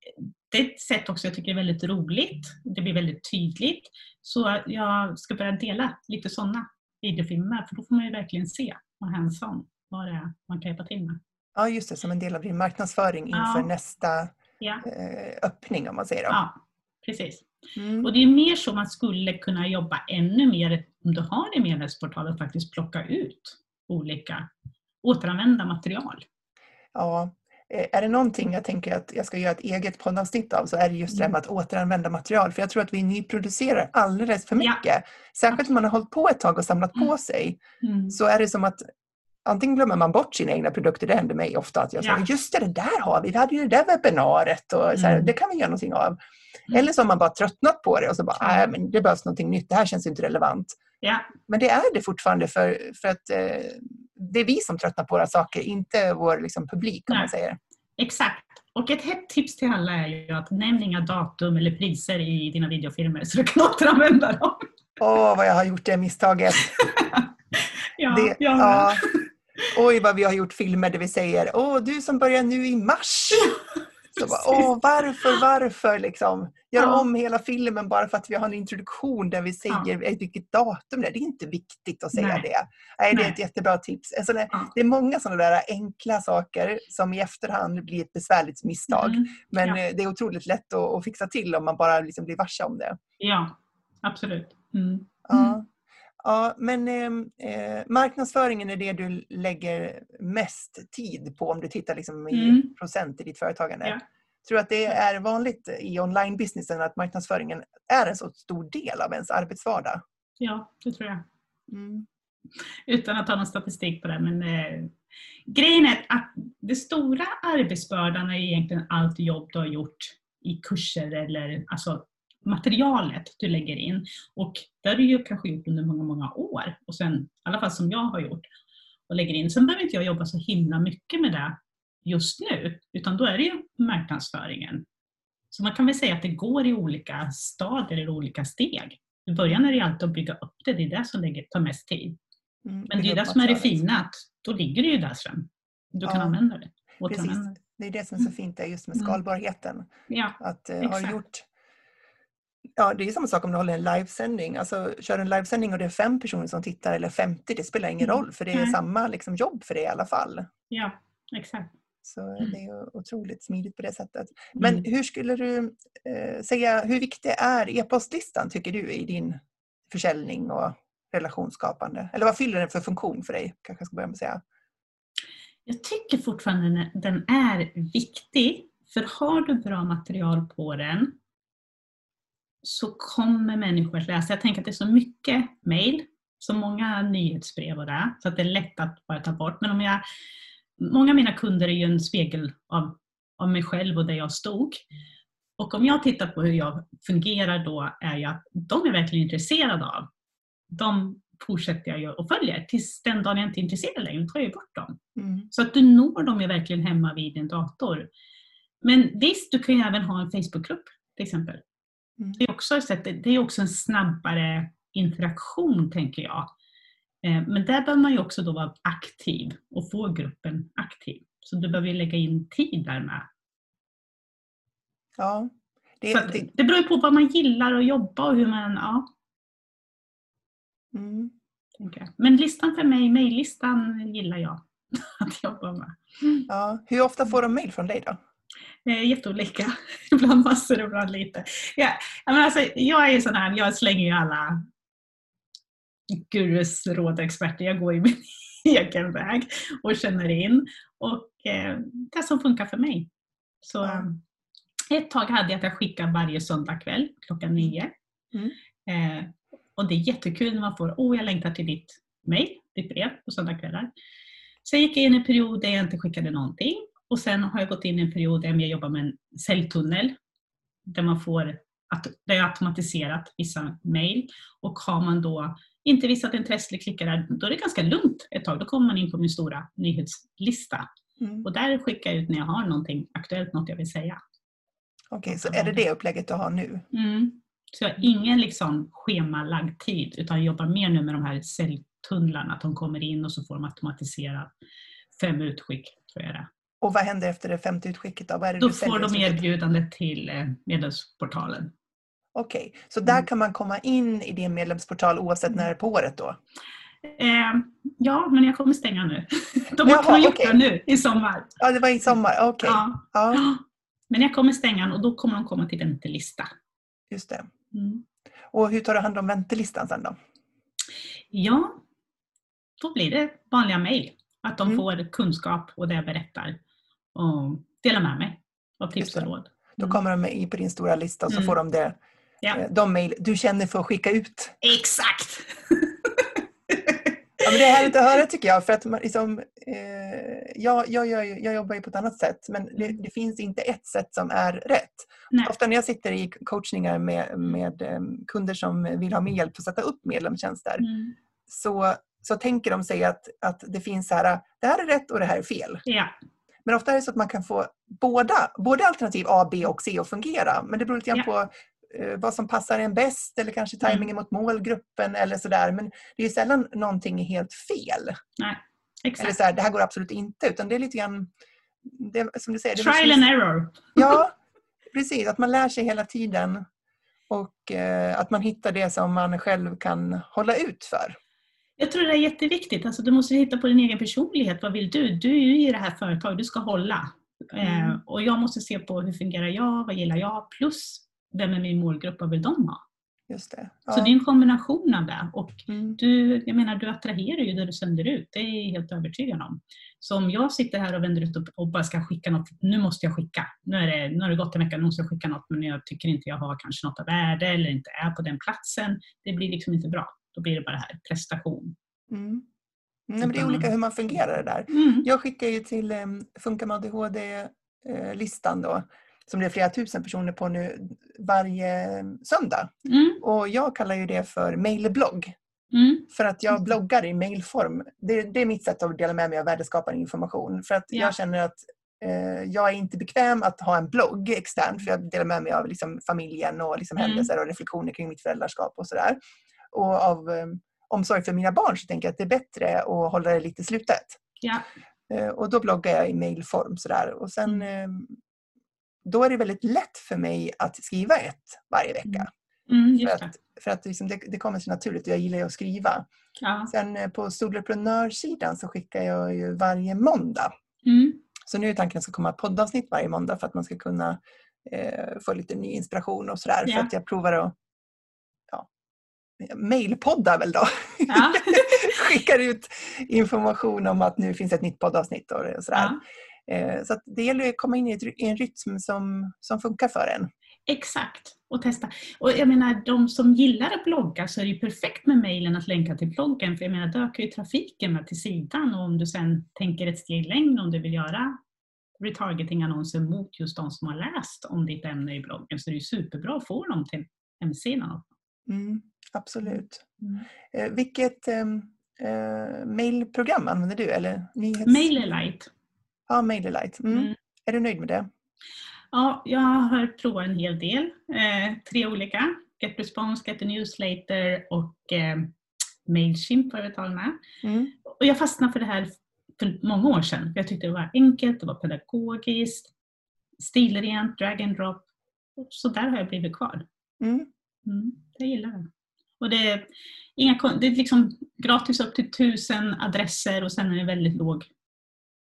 det är ett sätt också jag tycker är väldigt roligt. Det blir väldigt tydligt. Så jag ska börja dela lite sådana videofilmer för då får man ju verkligen se och hands-on vad det är man kan hjälpa till med.
Ja, just det. Som en del av din marknadsföring inför
Ja.
nästa
Ja,
eh, öppning, om man säger. Då.
ja precis.
Mm.
Och det är mer så man skulle kunna jobba ännu mer om du har en medlemsportal och faktiskt plocka ut olika återanvända material.
Ja. Eh, Är det någonting jag tänker att jag ska göra ett eget poddavsnitt av så är det just det här med att återanvända material. För jag tror att vi nyproducerar alldeles för
Ja.
mycket. Särskilt om man har hållit på ett tag och samlat på
Mm.
sig.
Mm.
Så är det som att antingen glömmer man bort sina egna produkter, det händer mig ofta. Att jag säger
Ja.
just det, det där har vi, vi hade ju det där webbinariet och så här,
Mm.
det kan vi göra någonting av.
Mm.
Eller så har man bara tröttnat på det och så bara, nej men det behövs någonting nytt, det här känns inte relevant.
Ja,
Men det är det fortfarande för, för att eh, det är vi som tröttnar på våra saker, inte vår liksom, publik om
Nej.
man säger.
exakt. Och ett hett tips till alla är ju att nämn inga datum eller priser i dina videofilmer så du kan återanvända dem.
Åh, vad jag har gjort det misstaget.
Ja,
Det,
jag
ja. Oj, vad vi har gjort filmer där vi säger, åh, du som börjar nu i mars. Så bara, åh, varför, varför liksom? Göra
Ja.
om hela filmen bara för att vi har en introduktion där vi säger eh, vilket datum det är. Det är inte viktigt att säga
Nej.
det. Nej, det är
Nej.
ett jättebra tips. Alltså, det,
Ja.
det är många sådana där enkla saker som i efterhand blir ett besvärligt misstag.
Mm.
Men
Ja.
eh, det är otroligt lätt att, att fixa till om man bara liksom blir varse om det.
Ja, absolut. Mm.
Ja. Ja, men ehm, eh, marknadsföringen är det du lägger mest tid på om du tittar liksom i
Mm.
procent i ditt företagande.
Ja.
Tror du att det är vanligt i online-businessen att marknadsföringen är en så stor del av ens arbetsvardag?
Ja, det tror jag.
Mm.
utan att ha någon statistik på det. Men eh, grejen är att det stora arbetsbördan är egentligen allt jobb du har gjort i kurser eller alltså materialet du lägger in. Och det har du ju kanske gjort under många, många år. Och sen, i alla fall som jag har gjort och lägger in. Sen behöver inte jag jobba så himla mycket med det just nu, utan då är det ju marknadsföringen. Så man kan väl säga att det går i olika stadier eller olika steg. I början är det alltid att bygga upp det, det är det som lägger, tar mest tid.
Mm,
Men det är det som är det fina, att då ligger det ju där sen. Du kan
Ja,
använda det.
Precis.
det.
Är det som är så fint där just med
Mm.
skalbarheten.
Ja,
Att eh, har gjort Ja, det är samma sak om du håller en livesändning. Alltså, kör en livesändning och det är fem personer som tittar eller 50, det spelar ingen
Mm.
roll för det är
Nej.
samma liksom, jobb för det i alla fall.
ja, exakt.
Så det är otroligt smidigt på det sättet. Men
Mm.
hur skulle du eh, säga, hur viktig är e-postlistan tycker du i din försäljning och relationsskapande? Eller vad fyller den för funktion för dig? Kanske jag ska börja med att säga.
Jag tycker fortfarande den är viktig, för har du bra material på den så kommer människor att läsa. Jag tänker att det är så mycket mail, så många nyhetsbrev och det, så att det är lätt att bara ta bort. Men om jag, många av mina kunder är ju en spegel av, av mig själv och där jag stod. Och om jag tittar på hur jag fungerar då är ju att de är verkligen intresserade av. De fortsätter jag ju och följer tills den dagen jag inte är intresserad längre, då tar jag ju bort dem.
Mm.
Så att du når dem ju verkligen hemma vid din dator. Men visst, du kan ju även ha en Facebookgrupp till exempel.
Mm.
Det är också, ett sätt, det är också en snabbare interaktion tänker jag. Eh, Men där behöver man ju också då vara aktiv och få gruppen aktiv. Så du behöver lägga in tid där med.
Ja. Det,
Så
det,
det beror ju på vad man gillar att jobba och hur man, ja,
mm.
Men listan för mig, mejllistan gillar jag att jobba med.
ja. Hur ofta får de mejl från dig då?
Eh, jätteolika. Ibland massor, ibland lite. Ja, menar alltså, jag är ju sån här, jag slänger ju alla gurus, råd och experter. Jag går ju min egen väg och känner in. Och eh, det som funkar för mig. Så eh, ett tag hade jag att jag skickade varje söndag kväll klockan nio.
Mm.
Eh, och det är jättekul när man får, åh jag längtar till ditt mejl, ditt brev på söndagskvällar. Sen gick jag in i en period där jag inte skickade någonting. Och sen har jag gått in i en period där jag jobbar med en säljtunnel. Där man får, där jag automatiserat vissa mejl. Och har man då inte visat intresse eller klickar där, då är det ganska lugnt ett tag. Då kommer man in på min stora nyhetslista.
Mm.
Och där skickar jag ut när jag har någonting aktuellt, något jag vill säga.
Okej, så är det det upplägget du har nu?
Mm. Så jag har ingen liksom schemalagd tid utan jag jobbar mer nu med de här säljtunnlarna. Att de kommer in och så får de automatiserat fem utskick. Tror jag det.
Och vad händer efter det femte utskicket då?
Då får de
som-
erbjudande till eh, medlemsportalen.
Okej, så där
Mm.
kan man komma in i din medlemsportal oavsett när det är på året då?
Eh, ja, men jag kommer stänga nu. De
Jaha,
har kunnat gjort
okej.
det nu i sommar.
Ja, det var i sommar. Okej.
Ja.
Ja,
Men jag kommer stänga och då kommer de komma till väntelista.
just det.
Mm.
Och hur tar du hand om väntelistan sen då?
Ja, då blir det vanliga mejl. Att de
Mm.
får kunskap och det jag berättar. Och delar med mig av tips och råd.
Då
Mm.
kommer de med i på din stora lista och så
Mm.
får de det,
Ja.
eh, de mejl du känner för att skicka ut.
Exakt!
Ja, men det är härligt att höra tycker jag. För att man, liksom, eh, jag, jag, ju- jag jobbar ju på ett annat sätt men det,
Mm.
det finns inte ett sätt som är rätt.
Nej.
Ofta när jag sitter i coachningar med, med eh, kunder som vill ha min hjälp att sätta upp medlemstjänster
Mm.
så, så tänker de sig att, att det finns så här, det här är rätt och det här är fel.
Ja,
Men ofta är det så att man kan få båda, både alternativ A, B och C att fungera. Men det beror lite grann
Ja.
på eh, vad som passar en bäst eller kanske
Mm.
tajmingen mot målgruppen eller sådär. Men det är ju sällan någonting är helt fel.
nej.
Eller
Exakt.
så här, det här går absolut inte. Utan det är lite grann, det, som du säger.
Trial
liksom-
and error.
Ja, precis. Att man lär sig hela tiden. Och eh, att man hittar det som man själv kan hålla ut för.
Jag tror det är jätteviktigt. Alltså, du måste hitta på din egen personlighet. Vad vill du? Du är ju i det här företaget, du ska hålla.
Mm.
Eh, och jag måste se på hur fungerar jag, vad gillar jag, plus vem är min målgrupp, vad vill de ha?
Just det.
Så det är en kombination av det. Och
Mm.
du, jag menar, du attraherar ju det du sänder ut, det är jag helt övertygad om. Så om jag sitter här och vänder ut och, och bara ska skicka något, nu måste jag skicka. Nu, är det, nu har det gått en vecka, nu måste jag skicka något men jag tycker inte jag har kanske något av värde eller inte är på den platsen. Det blir liksom inte bra. Då blir det bara här, prestation.
Mm. Nej, men det är olika hur man fungerar det där.
Mm.
Jag skickar ju till um, Funka med ADHD-listan då, som det är flera tusen personer på nu, varje eh, söndag.
Mm.
Och jag kallar ju det för mailblogg.
Mm.
För att jag bloggar i mailform. Det, det är mitt sätt att dela med mig av värdeskapande information. För att
Ja.
jag känner att eh, jag är inte bekväm att ha en blogg externt för jag delar med mig av liksom, familjen och liksom,
Mm.
händelser och reflektioner kring mitt föräldraskap och sådär. Och av eh, omsorg för mina barn så tänker jag att det är bättre att hålla det lite slutet.
Ja.
Eh, Och då bloggar jag i mailform sådär. Och sen, eh, då är det väldigt lätt för mig att skriva ett varje vecka.
Mm,
För
just det.
att, för att liksom det, det kommer så naturligt och jag gillar ju att skriva.
Ja.
Sen på Soloprenörsidan så skickar jag ju varje måndag.
Mm.
Så nu är tanken att det ska komma poddavsnitt varje måndag för att man ska kunna eh, få lite ny inspiration och sådär.
Ja.
För att jag provar att mailpodda väl då.
Ja.
Skickar ut information om att nu finns ett nytt poddavsnitt och sådär.
ja.
Eh, så det gäller att komma in i, en rytm som, som funkar för en.
Exakt, och testa. Och jag menar, de som gillar att blogga så är det ju perfekt med mejlen att länka till bloggen, för jag menar, då ökar ju trafiken med till sidan och om du sen tänker ett steg längre om du vill göra retargeting-annonser mot just de som har läst om ditt ämne i bloggen så är det ju superbra att få dem till hemsidan.
Mm, absolut.
Mm.
Eh, vilket eh, eh, mailprogram använder du? Eller nyhets...
MailerLite.
Ja, MailerLite. Mm.
Mm.
Är du nöjd med det?
Ja, jag har provat en hel del. Eh, tre olika. GetResponse, GetANewsletter och eh, Mailchimp har jag talat med.
Mm.
Och jag fastnade för det här för många år sedan. Jag tyckte det var enkelt, det var pedagogiskt, stilrent, drag and drop. Så där har jag blivit kvar.
Mm.
Mm, jag gillar det. Och det är, inga, det är liksom gratis upp till tusen adresser och sen är det väldigt låg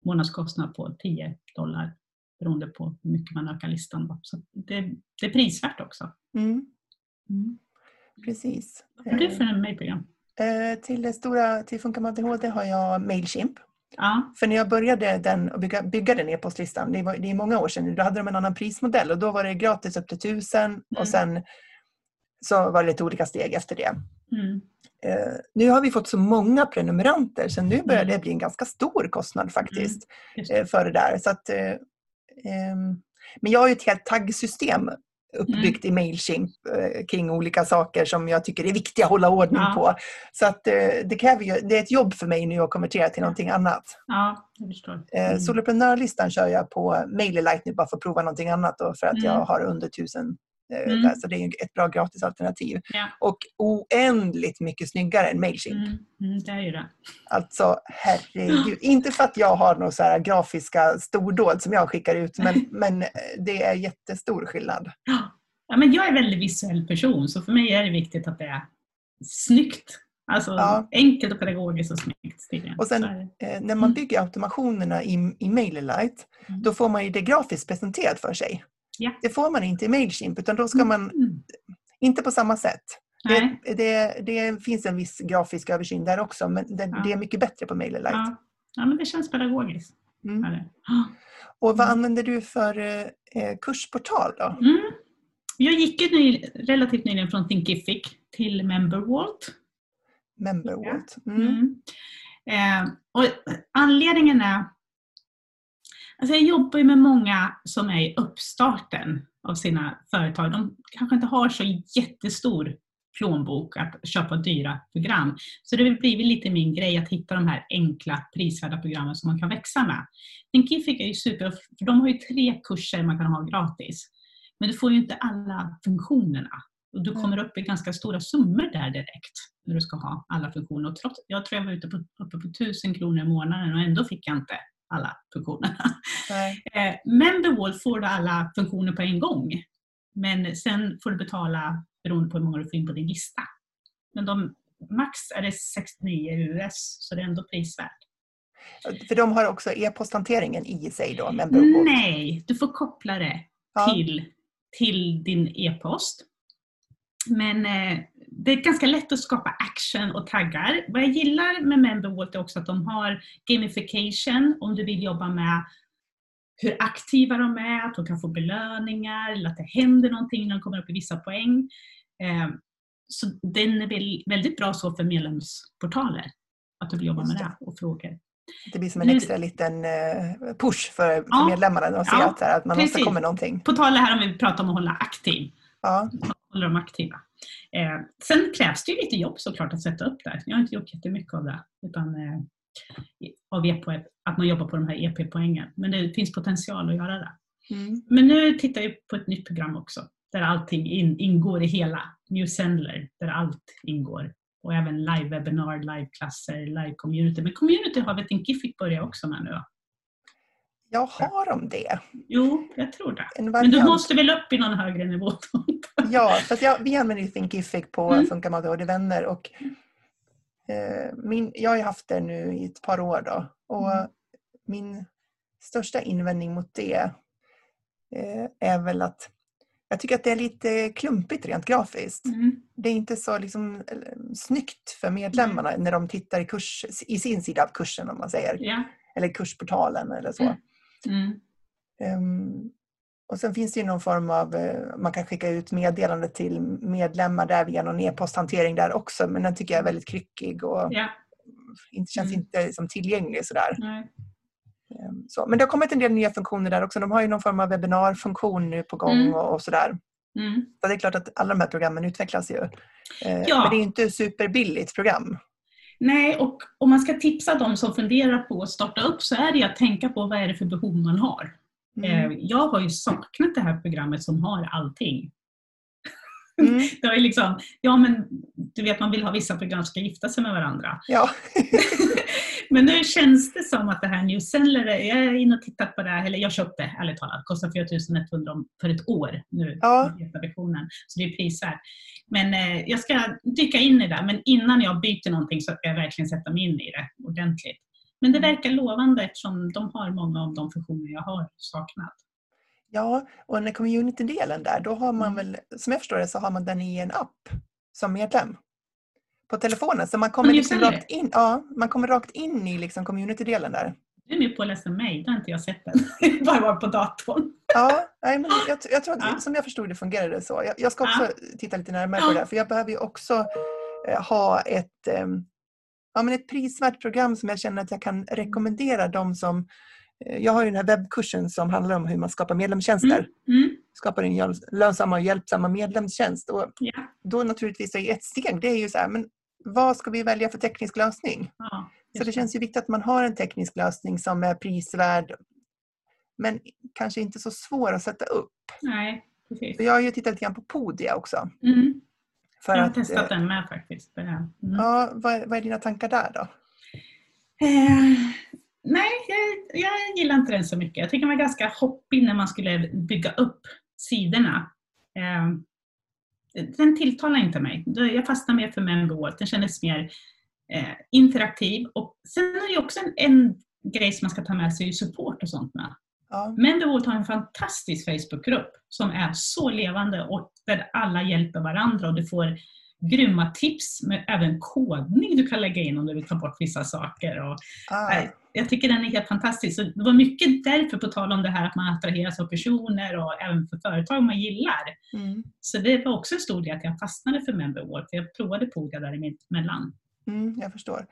månadskostnad på 10 dollar beroende på hur mycket man ökar listan. Då. Så det, det är prisvärt också.
Mm.
Mm.
Precis.
Vad har du för en mejlprogram?
Eh, till det stora, till Funka med ADHD har jag Mailchimp.
Ja,
För när jag började den, och bygga, bygga den e-postlistan, det, var, det är många år sedan, då hade de en annan prismodell och då var det gratis upp till tusen
Mm.
och sen så var det lite olika steg efter det.
mm.
Eh, nu har vi fått så många prenumeranter så nu börjar
Mm.
det bli en ganska stor kostnad faktiskt
det.
eh, för det där. Så att, eh, ehm, men jag har ju ett helt taggsystem uppbyggt i Mailchimp kring olika saker som jag tycker är viktiga att hålla ordning
Ja.
på. Så att det kräver ju, det är ett jobb för mig nu att konvertera till någonting annat.
ja jag förstår. Mm.
Soloprenörlistan kör jag på MailerLite nu bara för att prova någonting annat då, för att
Mm.
jag har under tusen
Mm.
där, så det är ett bra gratisalternativ.
Ja.
Och oändligt mycket snyggare än Mailchimp.
Mm, mm, det är ju det.
Alltså herregud. Inte för att jag har några så här grafiska stordåd som jag skickar ut men, men eh, det är jättestor skillnad.
Ja, men jag är en väldigt visuell person så för mig är det viktigt att det är snyggt. Alltså
Ja.
enkelt och pedagogiskt och snyggt.
Och sen-. Eh, när man
Mm.
bygger automationerna i, i MailerLite
Mm.
då får man ju det grafiskt presenterat för sig.
Ja.
Det får man inte i Mailchimp utan då ska man,
Mm.
inte på samma sätt. Det, det, det finns en viss grafisk översyn där också men det,
Ja.
det är mycket bättre på MailerLite.
Ja. ja, men det känns pedagogiskt.
Mm.
Ja.
Och vad
Mm.
använder du för eh, eh, kursportal då?
Mm. Jag gick ju ny, relativt nyligen från Thinkific till Memberwalt.
Memberwalt. Mm.
Mm. Eh, och anledningen är Alltså jag jobbar ju med många som är i uppstarten av sina företag. De kanske inte har så jättestor plånbok att köpa dyra program. Så det har blivit lite min grej att hitta de här enkla prisvärda programmen som man kan växa med. Thinkific är ju super, för de har ju tre kurser man kan ha gratis. Men du får ju inte alla funktionerna. Och du kommer upp i ganska stora summor där direkt när du ska ha alla funktioner. Och trots, jag tror jag var ute på, uppe på 1000 kronor i månaden och ändå fick jag inte alla funktionerna. Eh, Memberwall får du alla funktioner på en gång. Men sen får du betala beroende på hur många du får in på din lista. Men de, max är det 69 US, så det är ändå prisvärt.
För de har också e-posthanteringen i sig då, Memberwalt.
Nej, du får koppla det
Ja.
till, till din e-post. Men eh, det är ganska lätt att skapa action och taggar. Vad jag gillar med Memberwalt är också att de har gamification om du vill jobba med hur aktiva de är, att de kan få belöningar eller att det händer någonting när de kommer upp i vissa poäng. Eh, så den är väl väldigt bra så för medlemsportaler. Att du vill jobba med
det.
och frågor.
Det blir som en extra liten eh, push för,
Ja.
medlemmarna att se
Ja,
att, man
precis.
åstadkommer någonting.
På tal här om vi pratar om att hålla aktiv.
Ja.
håller dem aktiva. Eh, sen krävs det ju lite jobb såklart att sätta upp det. Jag har inte gjort jättemycket av det. Utan, eh, av EP, att man jobbar på de här EP-poängen. Men det finns potential att göra det.
Mm.
Men nu tittar jag på ett nytt program också, där allting in, ingår i hela. New Sendler, där allt ingår. Och även live-webinar, live-klasser, live-community. Men community har vi Thinkific börjat också med nu.
Ja, har de det?
Jo, jag tror det.
En
Men du måste väl upp i någon högre nivå då?
Ja, för att jag, vi använder ju Thinkific på
Mm.
Funka med ADHD-vänner och eh, min, jag har ju haft det nu i ett par år då och
Mm.
min största invändning mot det eh, är väl att jag tycker att det är lite klumpigt rent grafiskt.
Mm.
Det är inte så liksom, eh, snyggt för medlemmarna när de tittar i, kurs, i sin sida av kursen om man säger.
Ja.
Eller kursportalen eller så.
Mm.
Ehm, och sen finns det ju någon form av, eh, man kan skicka ut meddelande till medlemmar där via någon e-posthantering där också men den tycker jag är väldigt kryckig och
Ja.
inte, känns
Mm.
inte som tillgänglig sådär.
Nej.
Ehm, Så, men det har kommit en del nya funktioner där också. De har ju någon form av webbinarfunktion nu på gång
Mm.
och, och sådär.
Mm.
Så det är klart att alla de här programmen utvecklas ju. Eh,
Ja.
Men det är ju inte superbilligt program.
Nej, och om man ska tipsa de som funderar på att starta upp så är det att tänka på vad är det för behov man har.
Mm.
Eh, Jag har ju saknat det här programmet som har allting.
Mm.
Det ju liksom, ja men du vet man vill ha vissa program som ska gifta sig med varandra.
Ja.
Men nu känns det som att det här New Sendler, jag är inne och tittat på det, här, eller jag köpte ärligt talat, kostar 4100 om- för ett år nu,
Ja.
versionen. Så det är prisvärt. Men eh, jag ska dyka in i det, men innan jag byter någonting så ska jag verkligen sätta mig in i det ordentligt. Men det
Mm.
verkar lovande eftersom de har många av de funktioner jag har saknat.
ja, och den community-delen där, då har man
Mm.
väl, som jag förstår det, så har man den i en app som medlem. På telefonen. Så man kommer, liksom rakt, in, ja, man kommer rakt in i liksom community-delen där.
Du är med på att läsa mig, det har inte jag sett än. Bara var på datorn.
Ja, nej, men jag, jag tror att
Ja.
som jag förstod det fungerade det så. Jag, jag ska också titta lite närmare på
Ja.
det här, för jag behöver ju också eh, ha ett, eh, ja, men ett prisvärt program som jag känner att jag kan rekommendera de som eh, jag har ju den här webbkursen som handlar om hur man skapar medlemstjänster.
Mm. Mm.
Skapar en lönsamma och hjälpsamma medlemstjänst. Och
Ja.
då naturligtvis är ett steg, det är ju så här, men vad ska vi välja för teknisk lösning?
Ja,
Så det känns ju viktigt att man har en teknisk lösning som är prisvärd men kanske inte så svår att sätta upp.
Nej, precis.
Jag har ju tittat lite grann på Podia också.
Mm.
För
jag har
att,
testat
eh,
den med faktiskt. Mm.
ja, vad, vad är dina tankar där då?
Eh, nej, jag, jag gillar inte den så mycket. Jag tycker den var ganska hoppig när man skulle bygga upp sidorna. Eh, den tilltalar inte mig. Jag fastnar mer för Memberwall. Den kändes mer eh, interaktiv. Och sen är det också en, en grej som man ska ta med sig support och sånt med.
Ja,
Memberwall har en fantastisk Facebookgrupp som är så levande och där alla hjälper varandra och du får grymma tips med även kodning du kan lägga in om du vill ta bort vissa saker. Och,
ah,
jag tycker den är helt fantastisk. Så det var mycket därför, på tal om det här att man attraheras av personer och även för företag man gillar.
mm,
Så det var också en stor del att jag fastnade för Memberwall, för jag provade Podia däremellan.
mm, jag förstår.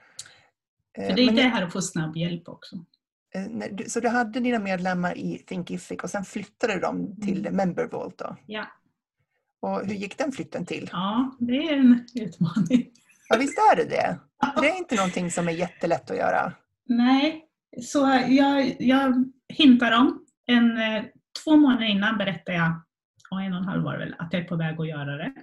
Eh,
För det är
men
det här att få snabb hjälp också.
Eh, Så du hade dina medlemmar i Thinkific och sen flyttade du dem till
Mm.
Membervault då?
Ja.
Och hur gick den flytten till?
ja, det är en utmaning.
Ja, visst är det det? Det är inte någonting som är jättelätt att göra.
Nej, så jag, jag hintar om. En, eh, två månader innan berättade jag, och en och en halv var det väl, att jag är på väg att göra det.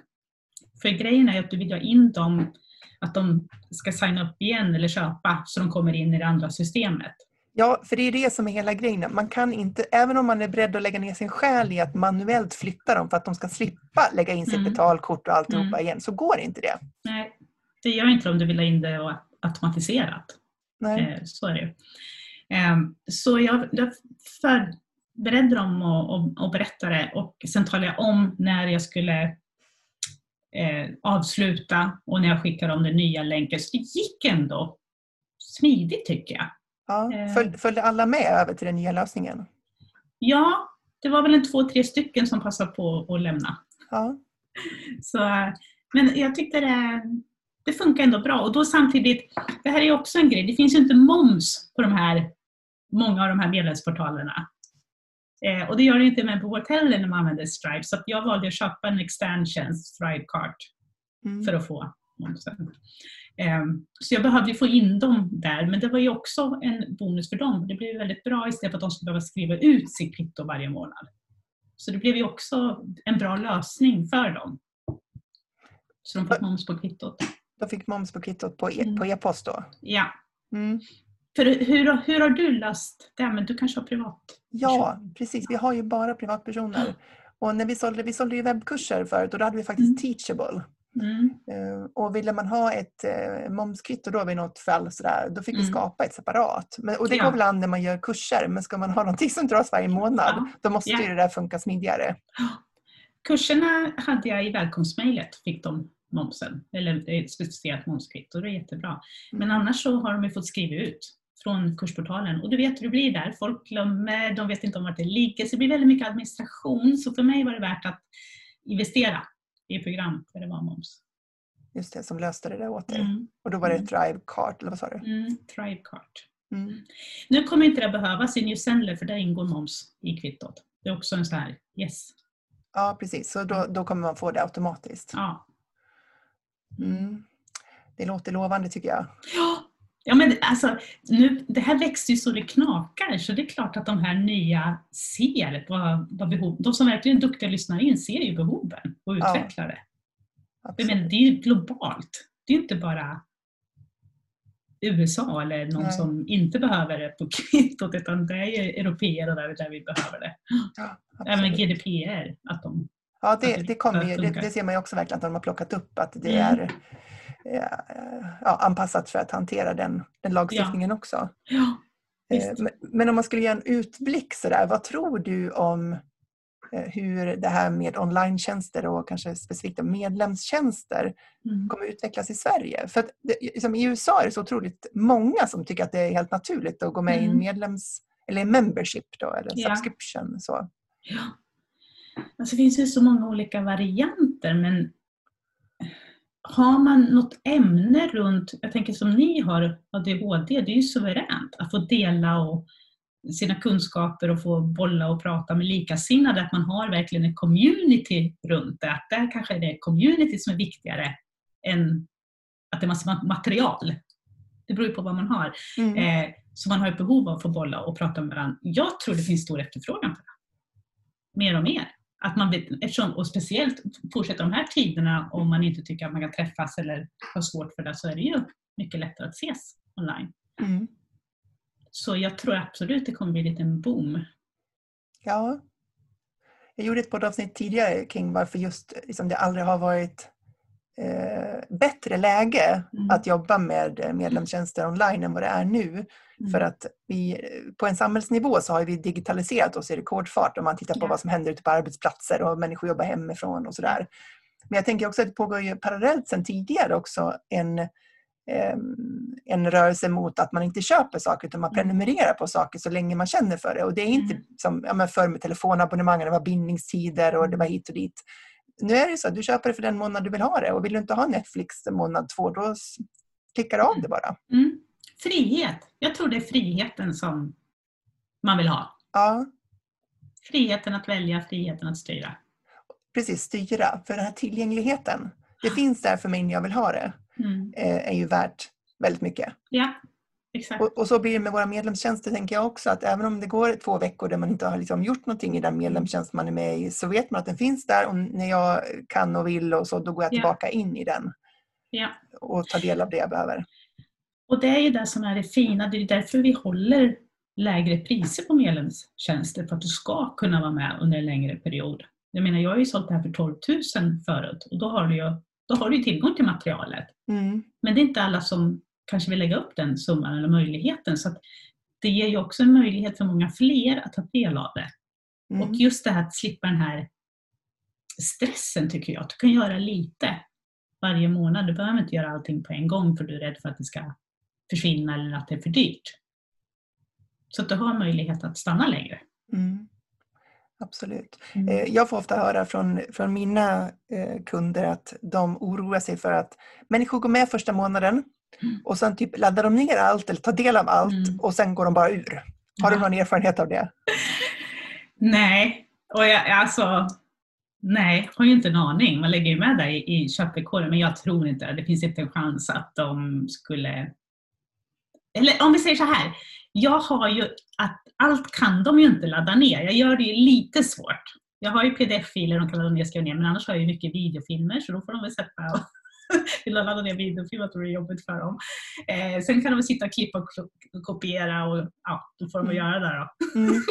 För grejen är att du vill ha in dem, att de ska signa upp igen eller köpa så de kommer in i det andra systemet.
Ja, för det är det som är hela grejen. Man kan inte, även om man är beredd att lägga ner sin själ i att manuellt flytta dem för att de ska slippa lägga in sitt
Mm.
betalkort och alltihopa
Mm.
igen, så går inte det.
Nej, det gör inte om du vill ha in det och automatiserat.
Nej.
Eh, Så är det ju. Ehm, Så jag, jag förberedde dem och, och, och berättade och sen talade jag om när jag skulle eh, avsluta och när jag skickade dem den nya länken. Så det gick ändå smidigt tycker jag.
Ja.
Eh.
Föl, följde alla med över till den nya lösningen?
Ja, det var väl en två, tre stycken som passade på att lämna.
Ja.
Så, men jag tyckte det, det funkar ändå bra. Och då samtidigt, det här är också en grej, det finns ju inte moms på de här, många av de här medlemsportalerna. Eh, och det gör det inte med på vårt heller när man använder Stripe. Så jag valde att köpa en extern tjänst, Stripe Cart,
Mm.
för att få momsen. Ehm, så jag behövde få in dem där, men det var ju också en bonus för dem. Det blev väldigt bra istället för att de skulle behöva skriva ut sitt kvitto varje månad. Så det blev ju också en bra lösning för dem. Så de fick moms på kvittot.
De fick moms på kvittot på e- mm. e-post då?
Ja. Mm. För hur, hur har du löst det? Men du kanske har privat?
Ja, precis. Vi har ju bara privatpersoner. Och när vi sålde, vi sålde ju webbkurser förut och då hade vi faktiskt mm. Teachable. Mm. Uh, och ville man ha ett uh, momskvitto då vid något fall sådär, då fick mm. vi skapa ett separat. Men, och det ja. går väl an när man gör kurser, men ska man ha någonting som dras varje månad, ja. då måste ja. ju det där funka smidigare.
Kurserna hade jag i välkomstmejlet, fick de momsen, eller ett specificerat momskvitto, det är jättebra. Mm. Men annars så har de fått skriva ut från kursportalen. Och du vet hur det blir där. Folk glömmer, de vet inte om vart det ligger. Så det blir väldigt mycket administration. Så för mig var det värt att investera i program för det var moms.
Just det, som löste det där åt dig. Mm. Och då var det mm. Thrivecart, eller vad sa du?
Mm, Thrivecart. Mm. Nu kommer inte det behövas i New Sendler för där ingår moms i kvittot. Det är också en sån här yes.
Ja, precis. Så då, då kommer man få det automatiskt.
Ja.
Mm. Det låter lovande tycker jag.
Ja, Ja, men alltså, nu, det här växer ju så det knakar, så det är klart att de här nya ser vad, vad behov, de som verkligen är duktiga lyssnar in ser ju behoven och utvecklar det. Jag menar, det är ju globalt. Det är inte bara USA eller någon Nej. som inte behöver det på kvittot, utan det är ju europeer och där, där vi behöver det. Ja, Även GDPR, att de
Ja, det, det, kommer ju, det, det, ser man ju också verkligen att de har plockat upp, att det mm. är ja, anpassat för att hantera den, den lagstiftningen
ja.
också.
Ja,
eh, men, men, om man skulle göra en utblick sådär, vad tror du om eh, hur det här med online och kanske specifikt medlemstjänster mm. kommer utvecklas i Sverige? För det, liksom I USA är det så otroligt många som tycker att det är helt naturligt att gå med mm. i medlems eller membership då, eller ja. subscription. Så.
Ja. Alltså, det finns ju så många olika varianter men har man något ämne runt, jag tänker som ni har ADHD, det är ju suveränt att få dela och sina kunskaper och få bolla och prata med likasinnade, att man har verkligen en community runt det. Att där kanske det är community som är viktigare än att det är massa material. Det beror ju på vad man har. Mm. Eh, så man har ett behov av att få bolla och prata med varandra. Jag tror det finns stor efterfrågan på det. Mer och mer. Att man, eftersom, och speciellt fortsätter de här tiderna om man inte tycker att man kan träffas eller har svårt för det så är det ju mycket lättare att ses online. Mm. Så jag tror absolut det kommer bli en liten boom.
Ja. Jag gjorde ett poddavsnitt tidigare kring varför just liksom det aldrig har varit eh, bättre läge mm. att jobba med medlemstjänster online än vad det är nu. Mm. För att vi, på en samhällsnivå så har vi digitaliserat oss i rekordfart om man tittar på ja. vad som händer ute på arbetsplatser och människor jobbar hemifrån och sådär. Men jag tänker också att det pågår ju parallellt sedan tidigare också en, en rörelse mot att man inte köper saker utan man mm. prenumererar på saker så länge man känner för det. Och det är inte mm. som ja, förr med telefonabonnemang, det var bindningstider och det var hit och dit. Nu är det så att du köper det för den månad du vill ha det och vill du inte ha Netflix månad två då klickar du av det bara.
Mm. Frihet. Jag tror det är friheten som man vill ha.
Ja.
Friheten att välja, friheten att styra.
Precis, styra. För den här tillgängligheten, det finns där för mig när jag vill ha det, mm. Eh, är ju värt väldigt mycket.
Ja.
Och, och, så blir det med våra medlemstjänster, tänker jag också, att även om det går två veckor där man inte har liksom gjort någonting i den medlemstjänst man är med i, så vet man att den finns där och när jag kan och vill och så, då går jag tillbaka ja. in i den.
Ja.
Och tar del av det jag behöver.
Och det är ju det som är det fina, det är därför vi håller lägre priser på medlemstjänster, för att du ska kunna vara med under en längre period. Jag menar, jag har ju sålt det här för 12 000 förut och då har du ju, då har du tillgång till materialet.
Mm.
Men det är inte alla som kanske vill lägga upp den summan eller möjligheten. Så det ger ju också en möjlighet för många fler att ta del av det. Mm. Och just det här att slippa den här stressen tycker jag, att du kan göra lite varje månad. Du behöver inte göra allting på en gång för du är rädd för att det ska försvinna eller att det är för dyrt. Så att du har möjlighet att stanna längre.
Mm. Absolut. Mm. Eh, jag får ofta höra från, från mina eh, kunder att de oroar sig för att människor går med första månaden. Och sen typ laddar de ner allt eller tar del av allt mm. och sen går de bara ur. Har ja. du någon erfarenhet av det?
Nej, och jag, alltså Nej, har ju inte en aning. Man lägger ju med det i, i köpvillkoren, men jag tror inte det. finns inte en chans att de skulle... Eller om vi säger så här. Jag har ju att allt kan de ju inte ladda ner. Jag gör det ju lite svårt. Jag har ju pdf-filer de kan ladda ner och skriva ner, men annars har jag ju mycket videofilmer så då får de väl sätta vill ladda ner videofilmer, tror det är jobbigt för dem. Eh, sen kan de sitta och klippa och kopiera och ja, då får de mm. göra det då. Mm.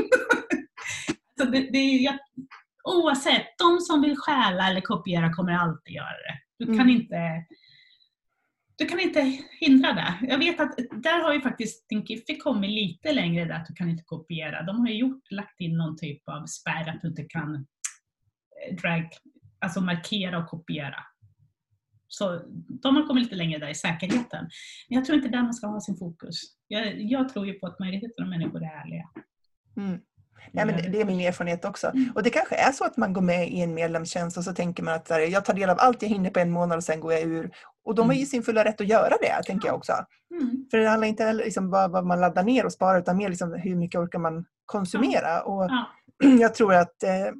så det, det är, jag, oavsett, de som vill stjäla eller kopiera kommer alltid göra det. Du kan mm. inte du kan inte hindra det. Jag vet att där har ju faktiskt Thinkific kommit lite längre där att du kan inte kopiera. De har ju gjort, lagt in någon typ av spärr att du inte kan eh, drag, alltså markera och kopiera. Så de har kommit lite längre där i säkerheten. Men jag tror inte där man ska ha sin fokus. Jag, jag tror ju på att majoriteten av människor är ärliga.
Mm. Ja, men det är min erfarenhet också. Mm. Och det kanske är så att man går med i en medlemstjänst och så tänker man att jag tar del av allt jag hinner på en månad och sen går jag ur. Och de har ju mm. sin fulla rätt att göra det, tänker jag också. Mm. För det handlar inte om liksom vad, vad, man laddar ner och sparar utan mer liksom hur mycket orkar man konsumera. Och ja. Jag tror att, eh,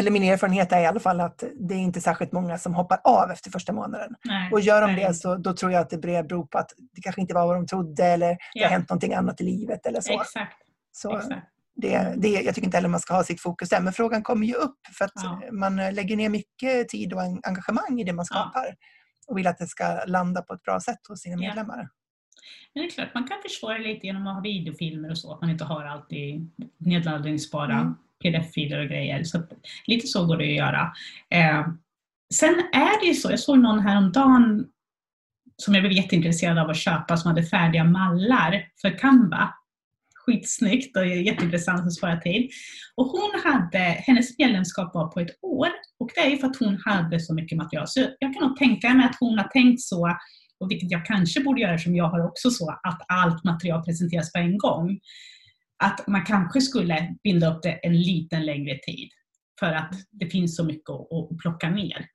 eller min erfarenhet är i alla fall att det är inte särskilt många som hoppar av efter första månaden. Nej, och gör de det så då tror jag att det beror på att det kanske inte var vad de trodde eller ja. det har hänt någonting annat i livet eller så.
Exakt.
så
Exakt.
Det, det, jag tycker inte heller man ska ha sitt fokus där, men frågan kommer ju upp för att ja. man lägger ner mycket tid och engagemang i det man skapar ja. och vill att det ska landa på ett bra sätt hos sina medlemmar.
Men det är klart, man kan försvara lite genom att ha videofilmer och så, att man inte har alltid nedladdningsbara mm pdf-filer och grejer. Så lite så går det att göra. Eh, sen är det ju så, jag såg någon häromdagen som jag blev jätteintresserad av att köpa som hade färdiga mallar för Canva skitsnyggt och jätteintressant att spara tid. Och hon hade, hennes medlemskap var på ett år och det är ju för att hon hade så mycket material. Så jag kan nog tänka mig att hon har tänkt så, och vilket jag kanske borde göra som jag har också så, att allt material presenteras på en gång. Att man kanske skulle binda upp det en liten längre tid för att det finns så mycket att, plocka ner.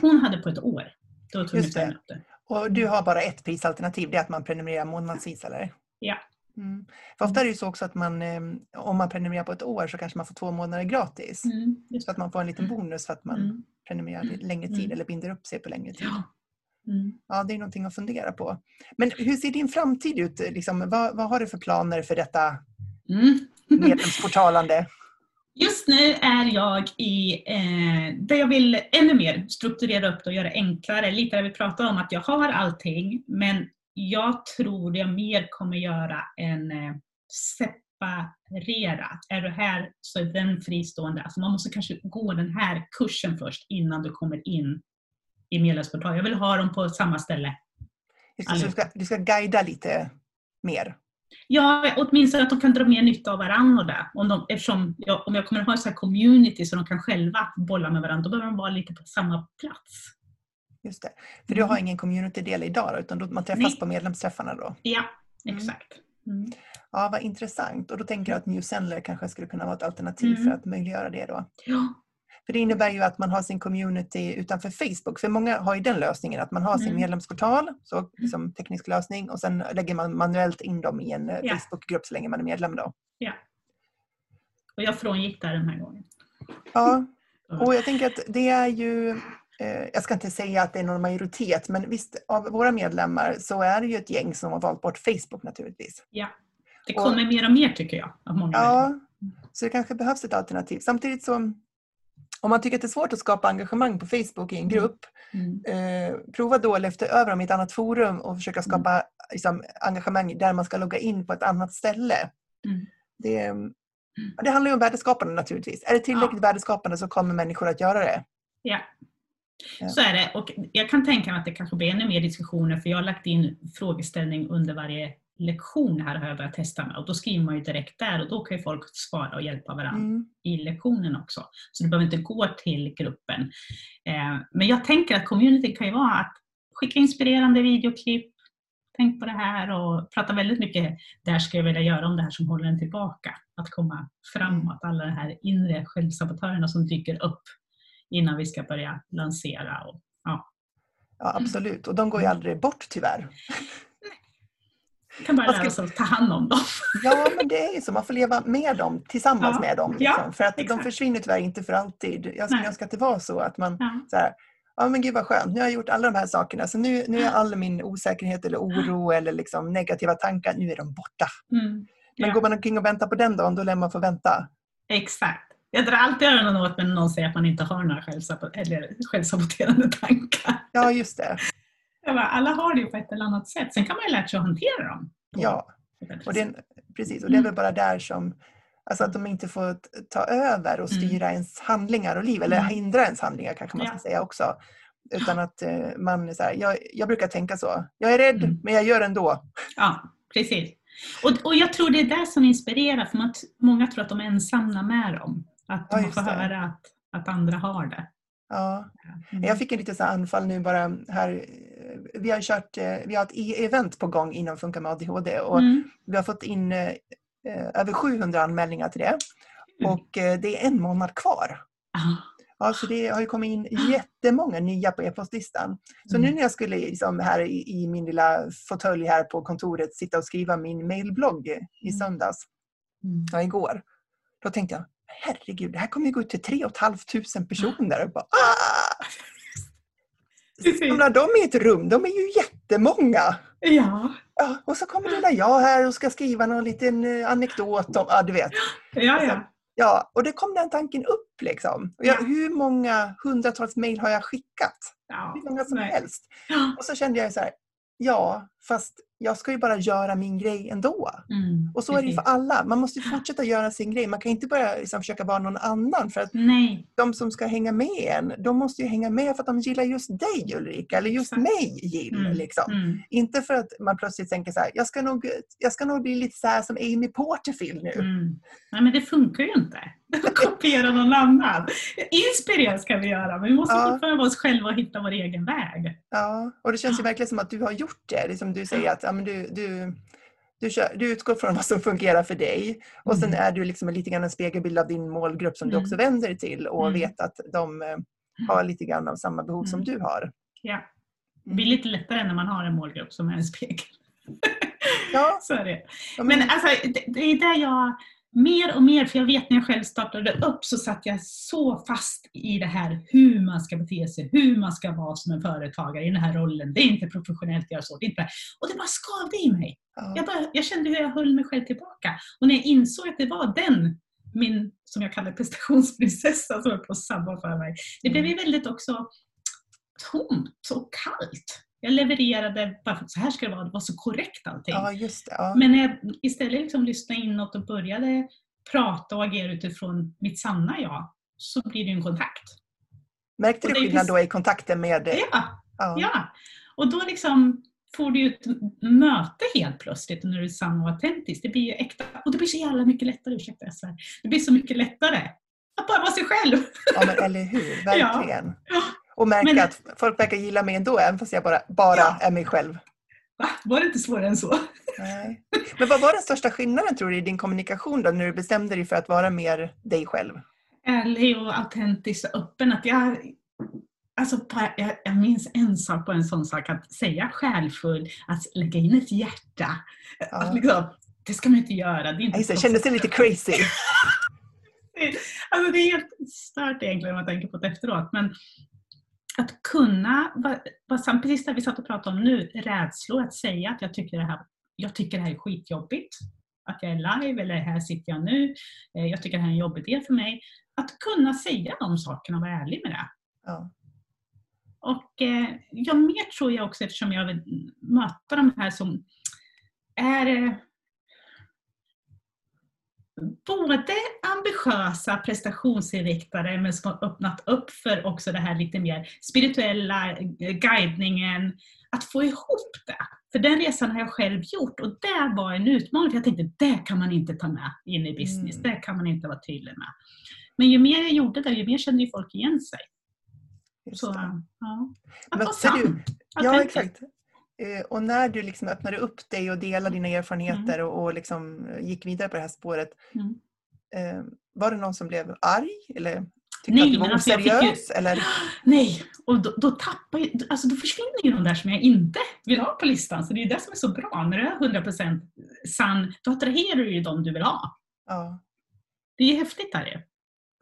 Hon hade på ett år. Då tog Just det. det.
Och du har bara ett prisalternativ, det är att man prenumererar månadsvis eller?
Ja.
Mm. För ofta är det ju så också att man, ehm, om man prenumererar på ett år så kanske man får två månader gratis. Mm, så att man får en liten bonus för att man mm. prenumererar längre tid mm. eller binder upp sig på längre tid. Ja. Mm. ja, det är någonting att fundera på. Men hur ser din framtid ut? Liksom, vad, vad har du för planer för detta mm. medlemsportalande?
Just nu är jag i eh, där jag vill ännu mer strukturera upp det och göra det enklare. Lite där vi pratar om att jag har allting men jag tror jag mer kommer göra en eh, separera. Är du här så är den fristående. Alltså man måste kanske gå den här kursen först innan du kommer in i medlemsportalen. Jag vill ha dem på samma ställe.
Just det, du, ska, du ska guida lite mer?
Ja, åtminstone att de kan dra mer nytta av varandra. Om, de, eftersom jag, om jag kommer att ha en community så de kan själva bolla med varandra, då behöver de vara lite på samma plats.
Just det. För du har mm. ingen community-del idag utan man träffas Nej. på medlemsträffarna då?
Ja, mm. exakt.
Mm. Ja, vad intressant. Och då tänker jag att New Sendler kanske skulle kunna vara ett alternativ mm. för att möjliggöra det då.
Ja.
För det innebär ju att man har sin community utanför Facebook. För många har ju den lösningen att man har sin mm. medlemsportal, så liksom teknisk lösning, och sen lägger man manuellt in dem i en ja. Facebookgrupp så länge man är medlem då.
Ja. Och jag frångick där den här gången.
Ja, och jag tänker att det är ju Eh, jag ska inte säga att det är någon majoritet, men visst av våra medlemmar så är det ju ett gäng som har valt bort Facebook naturligtvis.
Ja, det kommer och, mer och mer tycker jag. Av många
ja, så det kanske behövs ett alternativ. Samtidigt så om man tycker att det är svårt att skapa engagemang på Facebook i en mm. grupp, mm. eh, prova då att lyfta över dem i ett annat forum och försöka mm. skapa mm. liksom, engagemang där man ska logga in på ett annat ställe.
Mm.
Det, det handlar ju om värdeskapande naturligtvis. Är det tillräckligt ja. värdeskapande så kommer människor att göra det.
Ja, så är det. Och jag kan tänka mig att det kanske blir ännu mer diskussioner för jag har lagt in frågeställning under varje lektion här har jag börjat testa med och då skriver man ju direkt där och då kan ju folk svara och hjälpa varandra mm. i lektionen också. Så det behöver inte gå till gruppen. Eh, men jag tänker att community kan ju vara att skicka inspirerande videoklipp, tänk på det här och prata väldigt mycket, där ska jag vilja göra om det här som håller en tillbaka. Att komma framåt, alla de här inre självsabotörerna som dyker upp innan vi ska börja lansera. Och, ja.
ja, absolut. Och de går ju aldrig bort tyvärr.
Vi kan bara
Man
lära
ska-
oss att ta hand om dem.
Ja, men det är ju så. Man får leva med dem, tillsammans
Ja,
med dem.
ja,
Liksom. för att de
exakt.
försvinner tyvärr inte för alltid. Jag skulle önska att det var så att man
Ja.
så här, ja men gud vad skönt, nu har jag gjort alla de här sakerna. Så nu, nu är all min osäkerhet eller oro eller liksom negativa tankar, nu är de borta.
Mm.
Men
Ja.
går man omkring och väntar på den dagen, då lär man få vänta.
Exakt. Jag drar alltid öronen åt mig när någon säger att man inte har några eller självsaboterande tankar.
Ja, just det.
Bara, alla har det ju på ett eller annat sätt. Sen kan man ju lära sig att hantera dem.
Ja, och det, precis. Och det är
Mm.
väl bara där som Alltså att de inte får ta över och
Mm.
styra ens handlingar och liv, eller
Mm.
hindra ens handlingar kanske man
Ja.
ska säga också. Utan att eh, man är så här, jag, jag brukar tänka så, jag är rädd
Mm.
men jag gör ändå.
Ja, precis. Och, och jag tror det är det som inspirerar, för man, många tror att de är ensamma med dem. Att
Ja,
de
just
får
det.
höra att, att andra har det.
Ja.
Mm.
Jag fick en liten så anfall nu bara här. Vi har kört, eh, vi har ett e-event på gång inom Funka med ADHD och
Mm.
vi har fått in eh, eh, över 700 anmälningar till det.
Mm.
Och det är en månad kvar.
Ah,
Ja, så det har ju kommit in jättemånga nya på e-postlistan. Så
Mm.
nu när jag skulle liksom här i, i min lilla fåtölj här på kontoret sitta och skriva min mailblogg i
Mm.
söndags,
mm.
ja, igår, då tänkte jag herregud, det här kommer ju gå ut till 3 500 personer. Och bara, ah! Samlar de i ett rum, de är ju jättemånga.
Ja,
Ja, och så kommer lilla jag här och ska skriva någon liten eh, anekdot om, ja du vet.
ja, ja.
Ja, och det kom den tanken upp liksom. Jag,
Ja.
Hur många hundratals mejl har jag skickat?
ja.
Hur många som
Nej.
helst.
Ja.
Och så kände jag så här, ja, fast jag ska ju bara göra min grej ändå.
Mm,
Och så är det ju för
precis.
alla. Man måste ju fortsätta göra sin grej. Man kan inte bara liksom försöka vara någon annan. För att
Nej,
de som ska hänga med en, de måste ju hänga med för att de gillar just dig Ulrika, eller just
Exakt.
mig Jill.
Mm,
Liksom.
mm.
Inte för att man plötsligt tänker så här, jag ska nog, jag ska nog bli lite så som Amy Porterfield nu.
Mm. Nej, men det funkar ju inte. Kopiera någon annan. Inspirera ska vi göra, men vi måste
Ja.
fortfarande vara oss själva och hitta vår egen väg.
Ja, och det känns ju verkligen som att du har gjort det. Det är som du säger, att ja, men du, du, du, kör, du utgår från vad som fungerar för dig. Och sen
Mm.
är du liksom lite grann en spegelbild av din målgrupp som du
Mm.
också vänder dig till och
Mm.
vet att de eh, har lite grann av samma behov som
Mm.
du har.
Ja. Det blir lite lättare när man har en målgrupp som är en spegel.
Ja,
Så är det. Men alltså, det är där jag mer och mer, för jag vet när jag själv startade upp så satt jag så fast i det här hur man ska bete sig, hur man ska vara som en företagare i den här rollen. Det är inte professionellt att göra så. Det inte, och det bara skavde i mig.
ja,
Jag, bara, jag kände hur jag höll mig själv tillbaka. Och när jag insåg att det var den, min, som jag kallar prestationsprinsessa, som höll på att sabba för mig. Det blev ju väldigt också tomt och kallt. Jag levererade bara för att så här ska det vara, det var så korrekt allting.
ja, just det. Ja.
Men när jag istället liksom lyssnade inåt och började prata och agera utifrån mitt sanna jag, så blir det ju en kontakt.
Märkte du skillnad då i kontakten med...
Ja,
Ja.
ja. Och då liksom får du ju ett möte helt plötsligt när du är sann och autentisk. Det blir ju äkta. Och det blir så jävla mycket lättare, ursäkta jag svär. Det blir så mycket lättare att bara vara sig själv.
ja, men eller hur? Verkligen.
Ja.
Och märka
Men-
att folk verkar gilla mig ändå, även fast jag bara, bara
Ja.
är mig själv.
Va? Var det inte svårare än så?
Nej. Men vad var den största skillnaden tror du i din kommunikation då, när du bestämde dig för att vara mer dig själv?
ärlig och autentisk och öppen. Att jag, alltså, jag, jag minns en sak på en sån sak, att säga själfull, att lägga in ett hjärta.
Ja.
Att liksom, det ska man inte göra. Det är inte
Ja, just det,
så.
kändes det lite crazy?
Alltså det är helt stört egentligen om man tänker på det efteråt. Men att kunna, precis det vi satt och pratade om nu, rädslor att säga att jag tycker det här, jag tycker det här är skitjobbigt. Att jag är live eller här sitter jag nu. eh, Jag tycker det här är en jobbig idé för mig. Att kunna säga de sakerna och vara ärlig med det.
Ja.
Och eh, ja, mer tror jag också eftersom jag vill möta de här som är eh, både ambitiösa, prestationsinriktade men som har öppnat upp för också det här lite mer spirituella, eh, guidningen. Att få ihop det. För den resan har jag själv gjort och det var en utmaning. För jag tänkte, det kan man inte ta med in i business.
Mm.
Det kan man inte vara tydlig med. Men ju mer jag gjorde det, ju mer kände ju folk igen sig.
Just
Så,
det.
ja. Att vara sann.
Ja, exakt. Eh, Och när du liksom öppnade upp dig och delade dina erfarenheter och, och liksom gick vidare på det här spåret,
Mm.
eh, var det någon som blev arg? Eller Tyckte
Nej,
att du var
alltså jag fick ju-
oseriös? Eller?
Nej, och då, då tappar ju, alltså då försvinner ju de där som jag inte vill ha på listan. Så det är det som är så bra. När du är 100% sann, då attraherar du ju de du vill ha.
Ja.
Det är ju häftigt ju.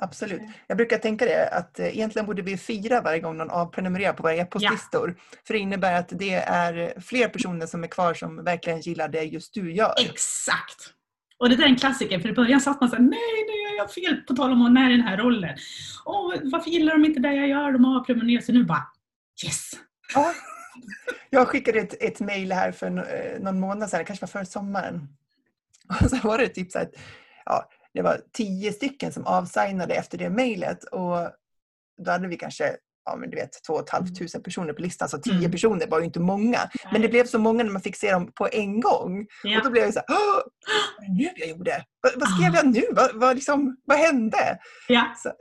Absolut. Jag brukar tänka det att eh, egentligen borde vi fira varje gång någon avprenumererar på våra e-postlistor. För det innebär att det är fler personer som är kvar som verkligen gillar det just du gör.
Exakt! Och det där är en klassiker, för i början satt man såhär, nej nu gör jag fel på tal om att när den här rollen. Åh, varför gillar de inte det jag gör? De har prenumererat. Så nu bara, yes!
Ja. Jag skickade ett, ett mejl här för eh, någon månad sedan, kanske var före sommaren. Och så var det typ så här, att, ja, det var tio stycken som avsignade efter det mejlet och då hade vi kanske ja, men du vet, två och ett halvt tusen personer på listan, så tio
Mm.
personer var ju inte många. Men det blev så många när man fick se dem på en gång.
Ja.
Och då blev jag så här, "Åh, vad nu jag gjorde? Vad, vad skrev
Ah.
jag nu? Vad, vad, liksom, vad hände?
Ja.
Så,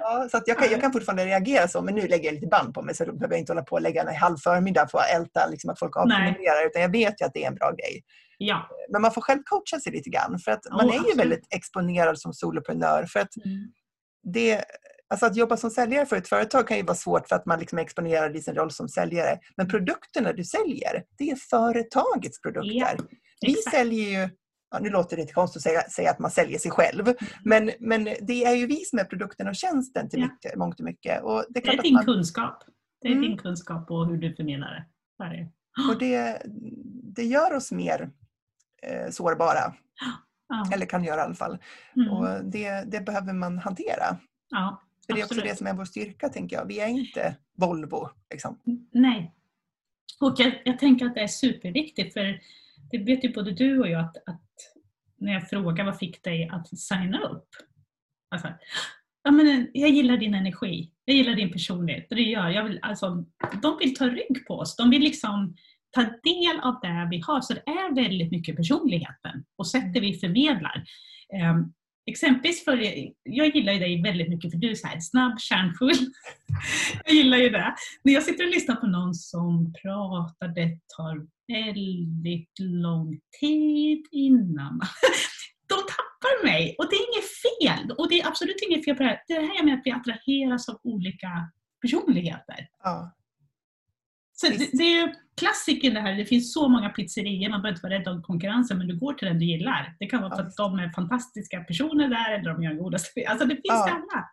ja, så att jag, kan, jag kan fortfarande reagera så, men nu lägger jag lite band på mig så då behöver jag inte hålla på och lägga en halv förmiddag för att älta liksom, att folk avprenumererar, utan jag vet ju att det är en bra grej.
Ja.
Men man får själv coacha sig lite grann, för att man
Oh,
är ju
absolut.
väldigt exponerad som soloprenör. För att
Mm.
det, alltså att jobba som säljare för ett företag kan ju vara svårt för att man liksom är exponerad i sin roll som säljare. Men produkterna du säljer, det är företagets produkter.
Ja,
Vi
exakt.
säljer ju, ja, nu låter det lite konstigt att säga, säga att man säljer sig själv, men, men det är ju vi som är produkten och tjänsten till
Ja.
mycket, mångt och mycket. Och det, är
Det är din
man,
kunskap. Det är
Mm.
din kunskap och hur du förmedlar det.
Och det, det gör oss mer eh, sårbara,
Ja.
eller kan göra i alla fall.
Mm.
Och det, det behöver man hantera.
ja.
För det är också det som är vår styrka, tänker jag. Vi är inte Volvo. Liksom.
Nej. Och jag, jag tänker att det är superviktigt för det vet ju både du och jag att, att när jag frågar vad fick dig att signa upp? Alltså, ja, men jag gillar din energi, jag gillar din personlighet. Det gör, jag vill, alltså, de vill ta rygg på oss, de vill liksom ta del av det vi har. Så det är väldigt mycket personligheten och sättet vi förmedlar. Um, exempelvis, för, jag gillar ju dig väldigt mycket för du är så här snabb, kärnfull. jag gillar ju det. När jag sitter och lyssnar på någon som pratar, det tar väldigt lång tid innan. De tappar mig och det är inget fel. Och det är absolut inget fel på det här. Det är det här jag menar att vi attraheras av olika personligheter.
Ja.
Så det, det är ju klassiken det här, det finns så många pizzerior, man behöver inte vara rädd om konkurrensen, men du går till den du gillar. Det kan vara för att de är fantastiska personer där, eller de gör godaste... Alltså det finns
Ja.
alla.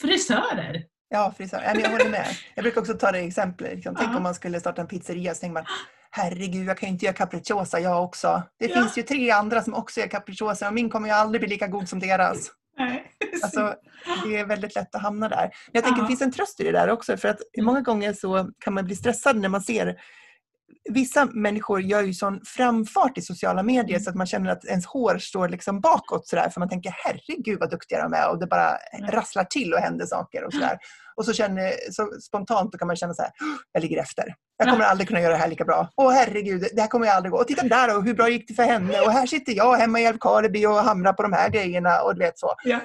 Frisörer!
Ja, frisör. Nej, men jag håller med. Jag brukar också ta det exemplet. Liksom. Tänk
Ja.
om man skulle starta en pizzeria så tänker man Herregud, jag kan ju inte göra capricciosa jag också. Det
Ja.
finns ju tre andra som också gör capricciosa och min kommer ju aldrig bli lika god som deras.
Nej.
Alltså, det är väldigt lätt att hamna där. Men jag tänker
Ja.
det finns en tröst i det där också för att många gånger så kan man bli stressad när man ser Vissa människor gör ju sån framfart i sociala medier
Mm.
så att man känner att ens hår står liksom bakåt sådär för man tänker herregud vad duktiga de är och det bara rasslar till och händer saker och sådär. Och så, känner, så spontant då kan man känna så här, "Åh, jag ligger efter. Jag kommer aldrig kunna göra det här lika bra. Åh herregud, det här kommer jag aldrig gå. Och titta där och hur bra gick det för henne? Och här sitter jag hemma i Älvkarleby och hamrar på de här grejerna och du vet så.
Ja.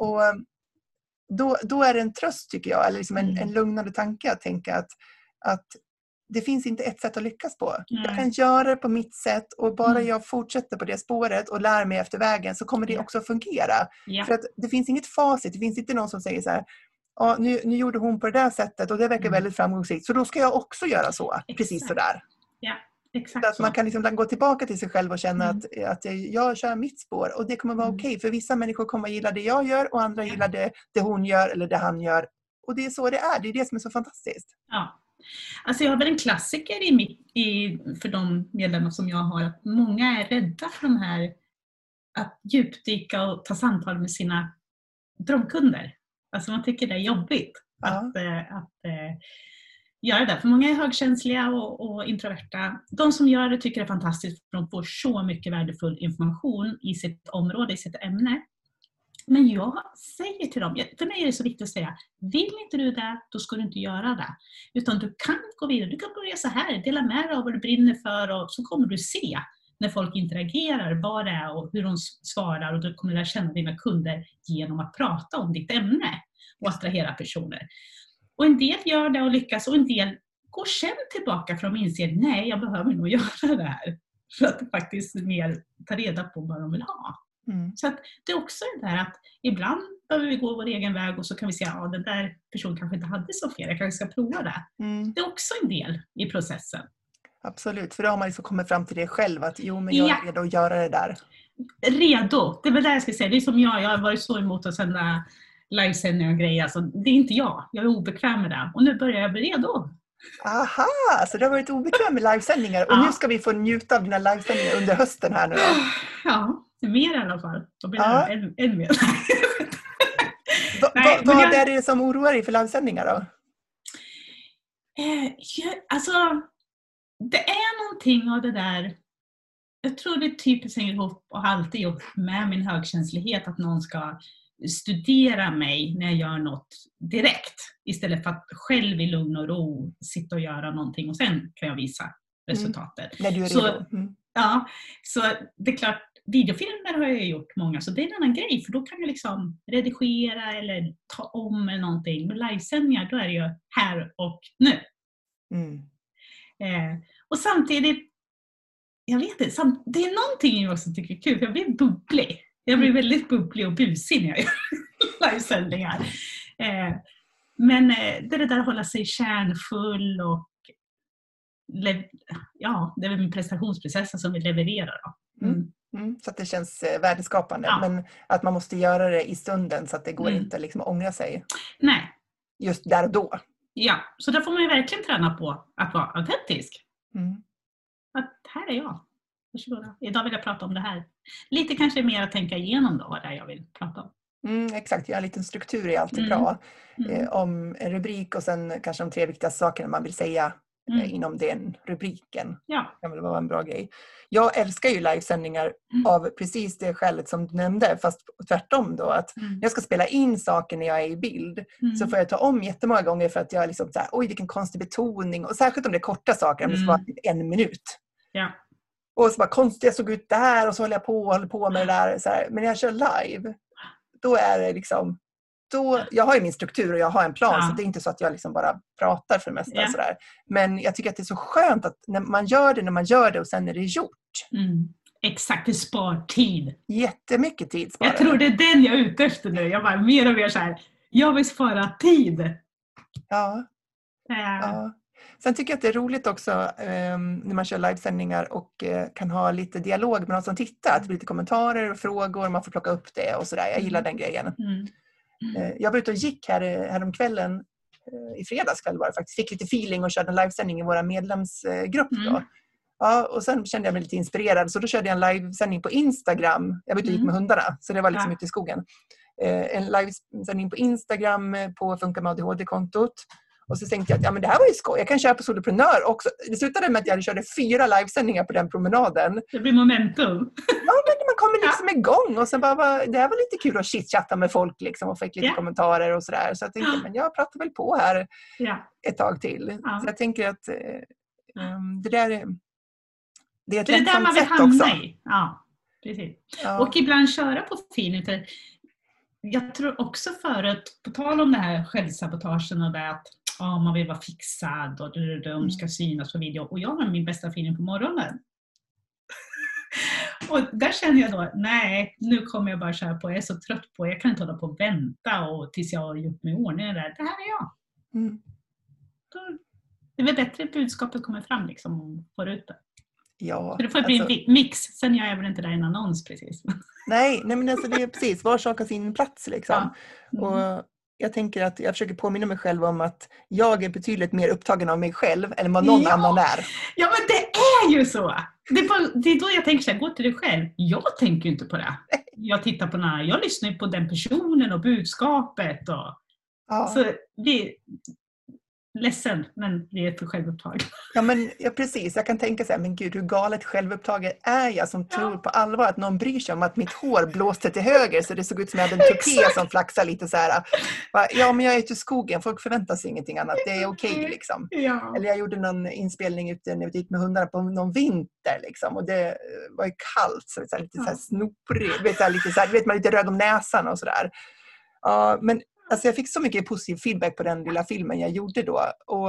Och eh, då, då är det en tröst tycker jag, eller liksom en,
Mm.
en lugnande tanke att tänka att, att det finns inte ett sätt att lyckas på. Jag
Nej.
kan göra det på mitt sätt och bara
Mm.
jag fortsätter på det spåret och lär mig efter vägen så kommer det
Ja.
också fungera.
Ja.
För att det finns inget facit, det finns inte någon som säger så här Ja, nu, nu gjorde hon på det där sättet och det verkar
Mm.
väldigt framgångsrikt så då ska jag också göra så. Precis
Exakt.
sådär.
Exakt
Så att man kan liksom gå tillbaka till sig själv och känna
Mm.
att, att jag kör mitt spår och det kommer vara
Mm.
okej. För vissa människor kommer gilla det jag gör och andra
Ja.
gillar det, det hon gör eller det han gör. Och det är så det är. Det är det som är så fantastiskt.
Ja. Alltså jag har väl en klassiker i mitt, i, för de medlemmar som jag har, att många är rädda för de här att djupdyka och ta samtal med sina drömkunder. Alltså man tycker det är jobbigt
Ja.
att, eh, att eh, göra det. För många är högkänsliga och, och introverta. De som gör det tycker det är fantastiskt för de får så mycket värdefull information i sitt område, i sitt ämne. Men jag säger till dem, för mig är det så viktigt att säga, vill inte du det, då ska du inte göra det. Utan du kan gå vidare, du kan börja så här, dela med dig av vad du brinner för och så kommer du se när folk interagerar, vad det är och hur de svarar och du kommer lära känna dina kunder genom att prata om ditt ämne och attrahera personer. Och en del gör det och lyckas och en del går sen tillbaka för de inser, nej jag behöver nog göra det här. För att faktiskt mer ta reda på vad de vill ha.
Mm.
Så det är också det där att ibland behöver vi gå vår egen väg och så kan vi se att ja, den där personen kanske inte hade så fel, jag kanske ska prova det.
Mm.
Det är också en del i processen.
Absolut, för då har man liksom kommit fram till det själv att jo, men jag är
Ja.
redo att göra det där.
Redo, det är väl det jag ska säga. Det är som jag, jag har varit så emot att sända livesändningar och grejer. Alltså, det är inte jag, jag är obekväm med det. Och nu börjar jag bli redo.
Aha, så du har varit obekväm med livesändningar och
Ja.
nu ska vi få njuta av dina livesändningar under hösten här nu då.
Ja, mer i alla fall. Då blir
Ja.
det än, än mer. Nej,
vad
jag-
är det som oroar dig för livesändningar då?
Eh, ja, alltså, det är någonting av det där, jag tror det typiskt hänger ihop och har alltid gjort med min högkänslighet att någon ska studera mig när jag gör något direkt istället för att själv i lugn och ro sitta och göra någonting och sen kan jag visa resultatet.
När du är
Så-
redo? Mm.
Ja, så det är klart, videofilmer har jag gjort många, så det är en annan grej, för då kan jag liksom redigera eller ta om eller någonting. Men livesändningar, då är det ju här och nu.
Mm.
Eh, och samtidigt, jag vet inte, sam, det är någonting jag också tycker är kul, jag blir bubblig. Jag blir väldigt bubblig och busig när jag gör livesändningar. Eh, men eh, det är det där att hålla sig kärnfull och ja, det är min prestationsprocess som vi levererar. Då. Mm.
Mm. Så att det känns eh, värdeskapande.
Ja.
Men att man måste göra det i stunden så att det går
Mm.
inte liksom att ångra sig
Nej,
just där och då.
ja, så där får man ju verkligen träna på att vara autentisk.
Mm.
Att här är jag. Varsågoda. Idag vill jag prata om det här. Lite kanske mer att tänka igenom då vad det är jag vill prata om.
Mm, exakt, göra en liten struktur är alltid
Mm.
bra.
Mm.
Eh, om en rubrik och sen kanske de tre viktigaste sakerna man vill säga eh,
Mm.
inom den rubriken.
Ja.
kan väl vara en bra grej. Jag älskar ju livesändningar
Mm.
av precis det skälet som du nämnde, fast tvärtom då. Att
Mm.
när jag ska spela in saker när jag är i bild
Mm.
så får jag ta om jättemånga gånger för att jag liksom så här, oj vilken konstig betoning. Och särskilt om det är korta saker, om det ska vara
Mm.
typ en minut.
Ja.
Och så bara konstigt jag såg ut där och så håller jag på och håller på med det där. Så här. Men när jag kör live, då är det liksom då, jag har ju min struktur och jag har en plan
Ja.
så det är inte så att jag liksom bara pratar för det mesta.
Ja.
Sådär. Men jag tycker att det är så skönt att när man gör det när man gör det och sen är det gjort.
Mm. Exakt, det spar tid.
Jättemycket tid sparar
Jag tror det är den jag är ute efter nu. Jag bara mer och mer så här. jag vill spara tid.
Ja,
Eh,
ja. Sen tycker jag att det är roligt också ehm, när man kör livesändningar och eh, kan ha lite dialog med någon som tittar. Att det blir lite kommentarer och frågor, man får plocka upp det och sådär. Jag gillar den grejen.
Mm.
Eh, jag var ute och gick här, eh, häromkvällen, eh, i fredags kväll var det faktiskt, fick lite feeling och körde en livesändning i vår medlemsgrupp då.
Mm.
Ja, och sen kände jag mig lite inspirerad så då körde jag en livesändning på Instagram. Jag var ute och gick
Mm.
med hundarna så det var liksom
Ja.
ute i skogen. En livesändning på Instagram på Funka med ADHD-kontot. Och så tänkte jag att ja, men det här var ju skoj, jag kan köra på Soloprenör också. Det slutade med att jag körde fyra livesändningar på den promenaden.
Det blir momentum.
Ja, men man kommer liksom igång och sen bara, bara, det här var lite kul att chitchatta med folk liksom och fick lite
Ja.
kommentarer och sådär. Så jag tänkte, men jag pratar väl på här
Ja.
ett tag till.
Ja.
Så jag tänker att eh, um, det där är, det är ett
Det är där man vill hamna
också.
i. Ja, precis.
Ja.
Och ibland köra på. För jag tror också förut, på tal om det här självsabotagen och det att ja, man vill vara fixad och du, du,
Mm.
du ska synas på video. Och jag har min bästa feeling på morgonen. och där känner jag då, nej, nu kommer jag bara köra på. Jag är så trött på, jag kan inte hålla på och vänta och tills jag har gjort mig i ordning. Det där. Det här är jag.
Mm.
Då, det är väl bättre att budskapet kommer fram liksom och får ut det.
Ja,
Så det får bli en
alltså,
vi- mix. Sen gör jag väl inte det i en annons precis.
nej, nej, men alltså det är precis, var sak har sin plats liksom.
Mm.
Och jag tänker att jag försöker påminna mig själv om att jag är betydligt mer upptagen av mig själv än vad någon
Ja.
annan är.
Ja men det är ju så! Det är, bara, det är då jag tänker så här, gå till dig själv. Jag tänker ju inte på det. Jag tittar på den här, jag lyssnar på den personen och budskapet. Och,
Ja.
Så vi, ledsen, men vi är för självupptagna.
Ja, men, ja, precis. Jag kan tänka så här, men gud hur galet självupptagen är jag som
Ja.
tror på allvar att någon bryr sig om att mitt hår blåste till höger så det såg ut som jag hade en tupé som flaxade lite så här. Ja, men jag är ute i skogen, folk förväntar sig ingenting annat, det är okej liksom.
Ja.
Eller jag gjorde någon inspelning ute när vi gick med hundarna på någon vinter liksom, och det eh, var ju kallt, så, så här, lite så här
Ja.
snorig, du vet, så här, lite så här, vet man lite röd om näsan och sådär. Ja, men alltså, jag fick så mycket positiv feedback på den lilla filmen jag gjorde då. Och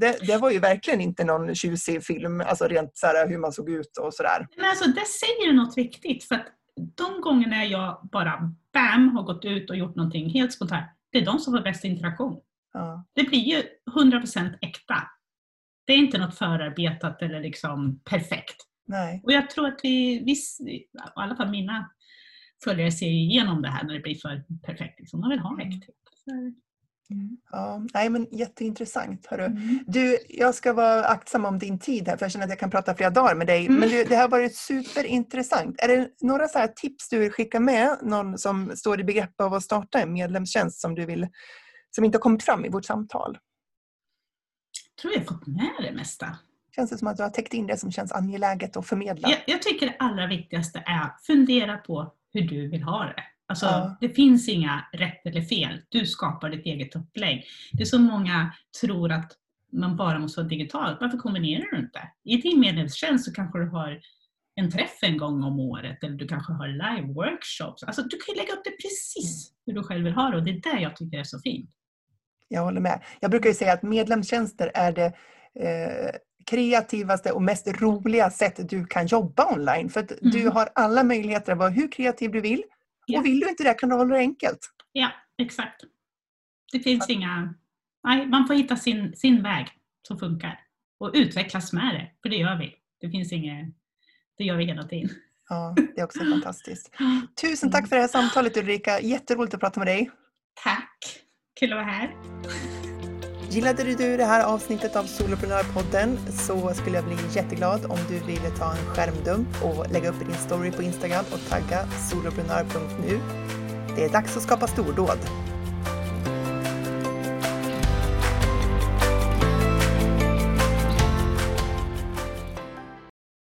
det, det var ju verkligen inte någon tjusig film, alltså rent så här, hur man såg ut och sådär.
Men alltså, det säger något viktigt. För att de gångerna jag bara bam, har gått ut och gjort någonting helt spontant, det är de som får bäst interaktion.
Ja.
Det blir ju 100% äkta. Det är inte något förarbetat eller liksom perfekt.
Nej.
Och jag tror att vi, vi i alla fall mina följare ser igenom det här när det blir för perfekt. Liksom. De vill ha
Mm.
äkthet. Så-
Ja, nej men jätteintressant. Hörru.
Mm.
Du, jag ska vara aktsam om din tid här för jag känner att jag kan prata flera dagar med dig.
Mm.
Men du, det har varit superintressant. Är det några så tips du vill skicka med någon som står i begrepp av att starta en medlemstjänst som du vill som inte har kommit fram i vårt samtal?
Jag tror jag fått med det mesta.
Känns det som att du har täckt in det som känns angeläget att förmedla?
Jag, jag tycker det allra viktigaste är fundera på hur du vill ha det. Alltså,
Ja.
Det finns inga rätt eller fel. Du skapar ditt eget upplägg. Det är så många tror att man bara måste vara digital. Varför kombinerar du inte? I din medlemstjänst så kanske du har en träff en gång om året eller du kanske har live workshops. Alltså, du kan ju lägga upp det precis hur du själv vill ha det och det är det jag tycker är så fint.
Jag håller med. Jag brukar ju säga att medlemstjänster är det eh, kreativaste och mest roliga sättet du kan jobba online. För att du
Mm.
har alla möjligheter att vara hur kreativ du vill.
Ja.
Och vill du inte det kan du hålla det enkelt.
Ja, exakt. Det finns inga... Nej, man får hitta sin, sin väg som funkar och utvecklas med det, för det gör vi. Det finns inget... Det gör vi hela tiden.
Ja, det är också fantastiskt. Tusen tack för det här samtalet Ulrika. Jätteroligt att prata med dig.
Tack! Kul att vara här.
Gillade du det här avsnittet av Soloprenörpodden så skulle jag bli jätteglad om du ville ta en skärmdump och lägga upp din story på Instagram och tagga soloprenör.nu. Det är dags att skapa stordåd.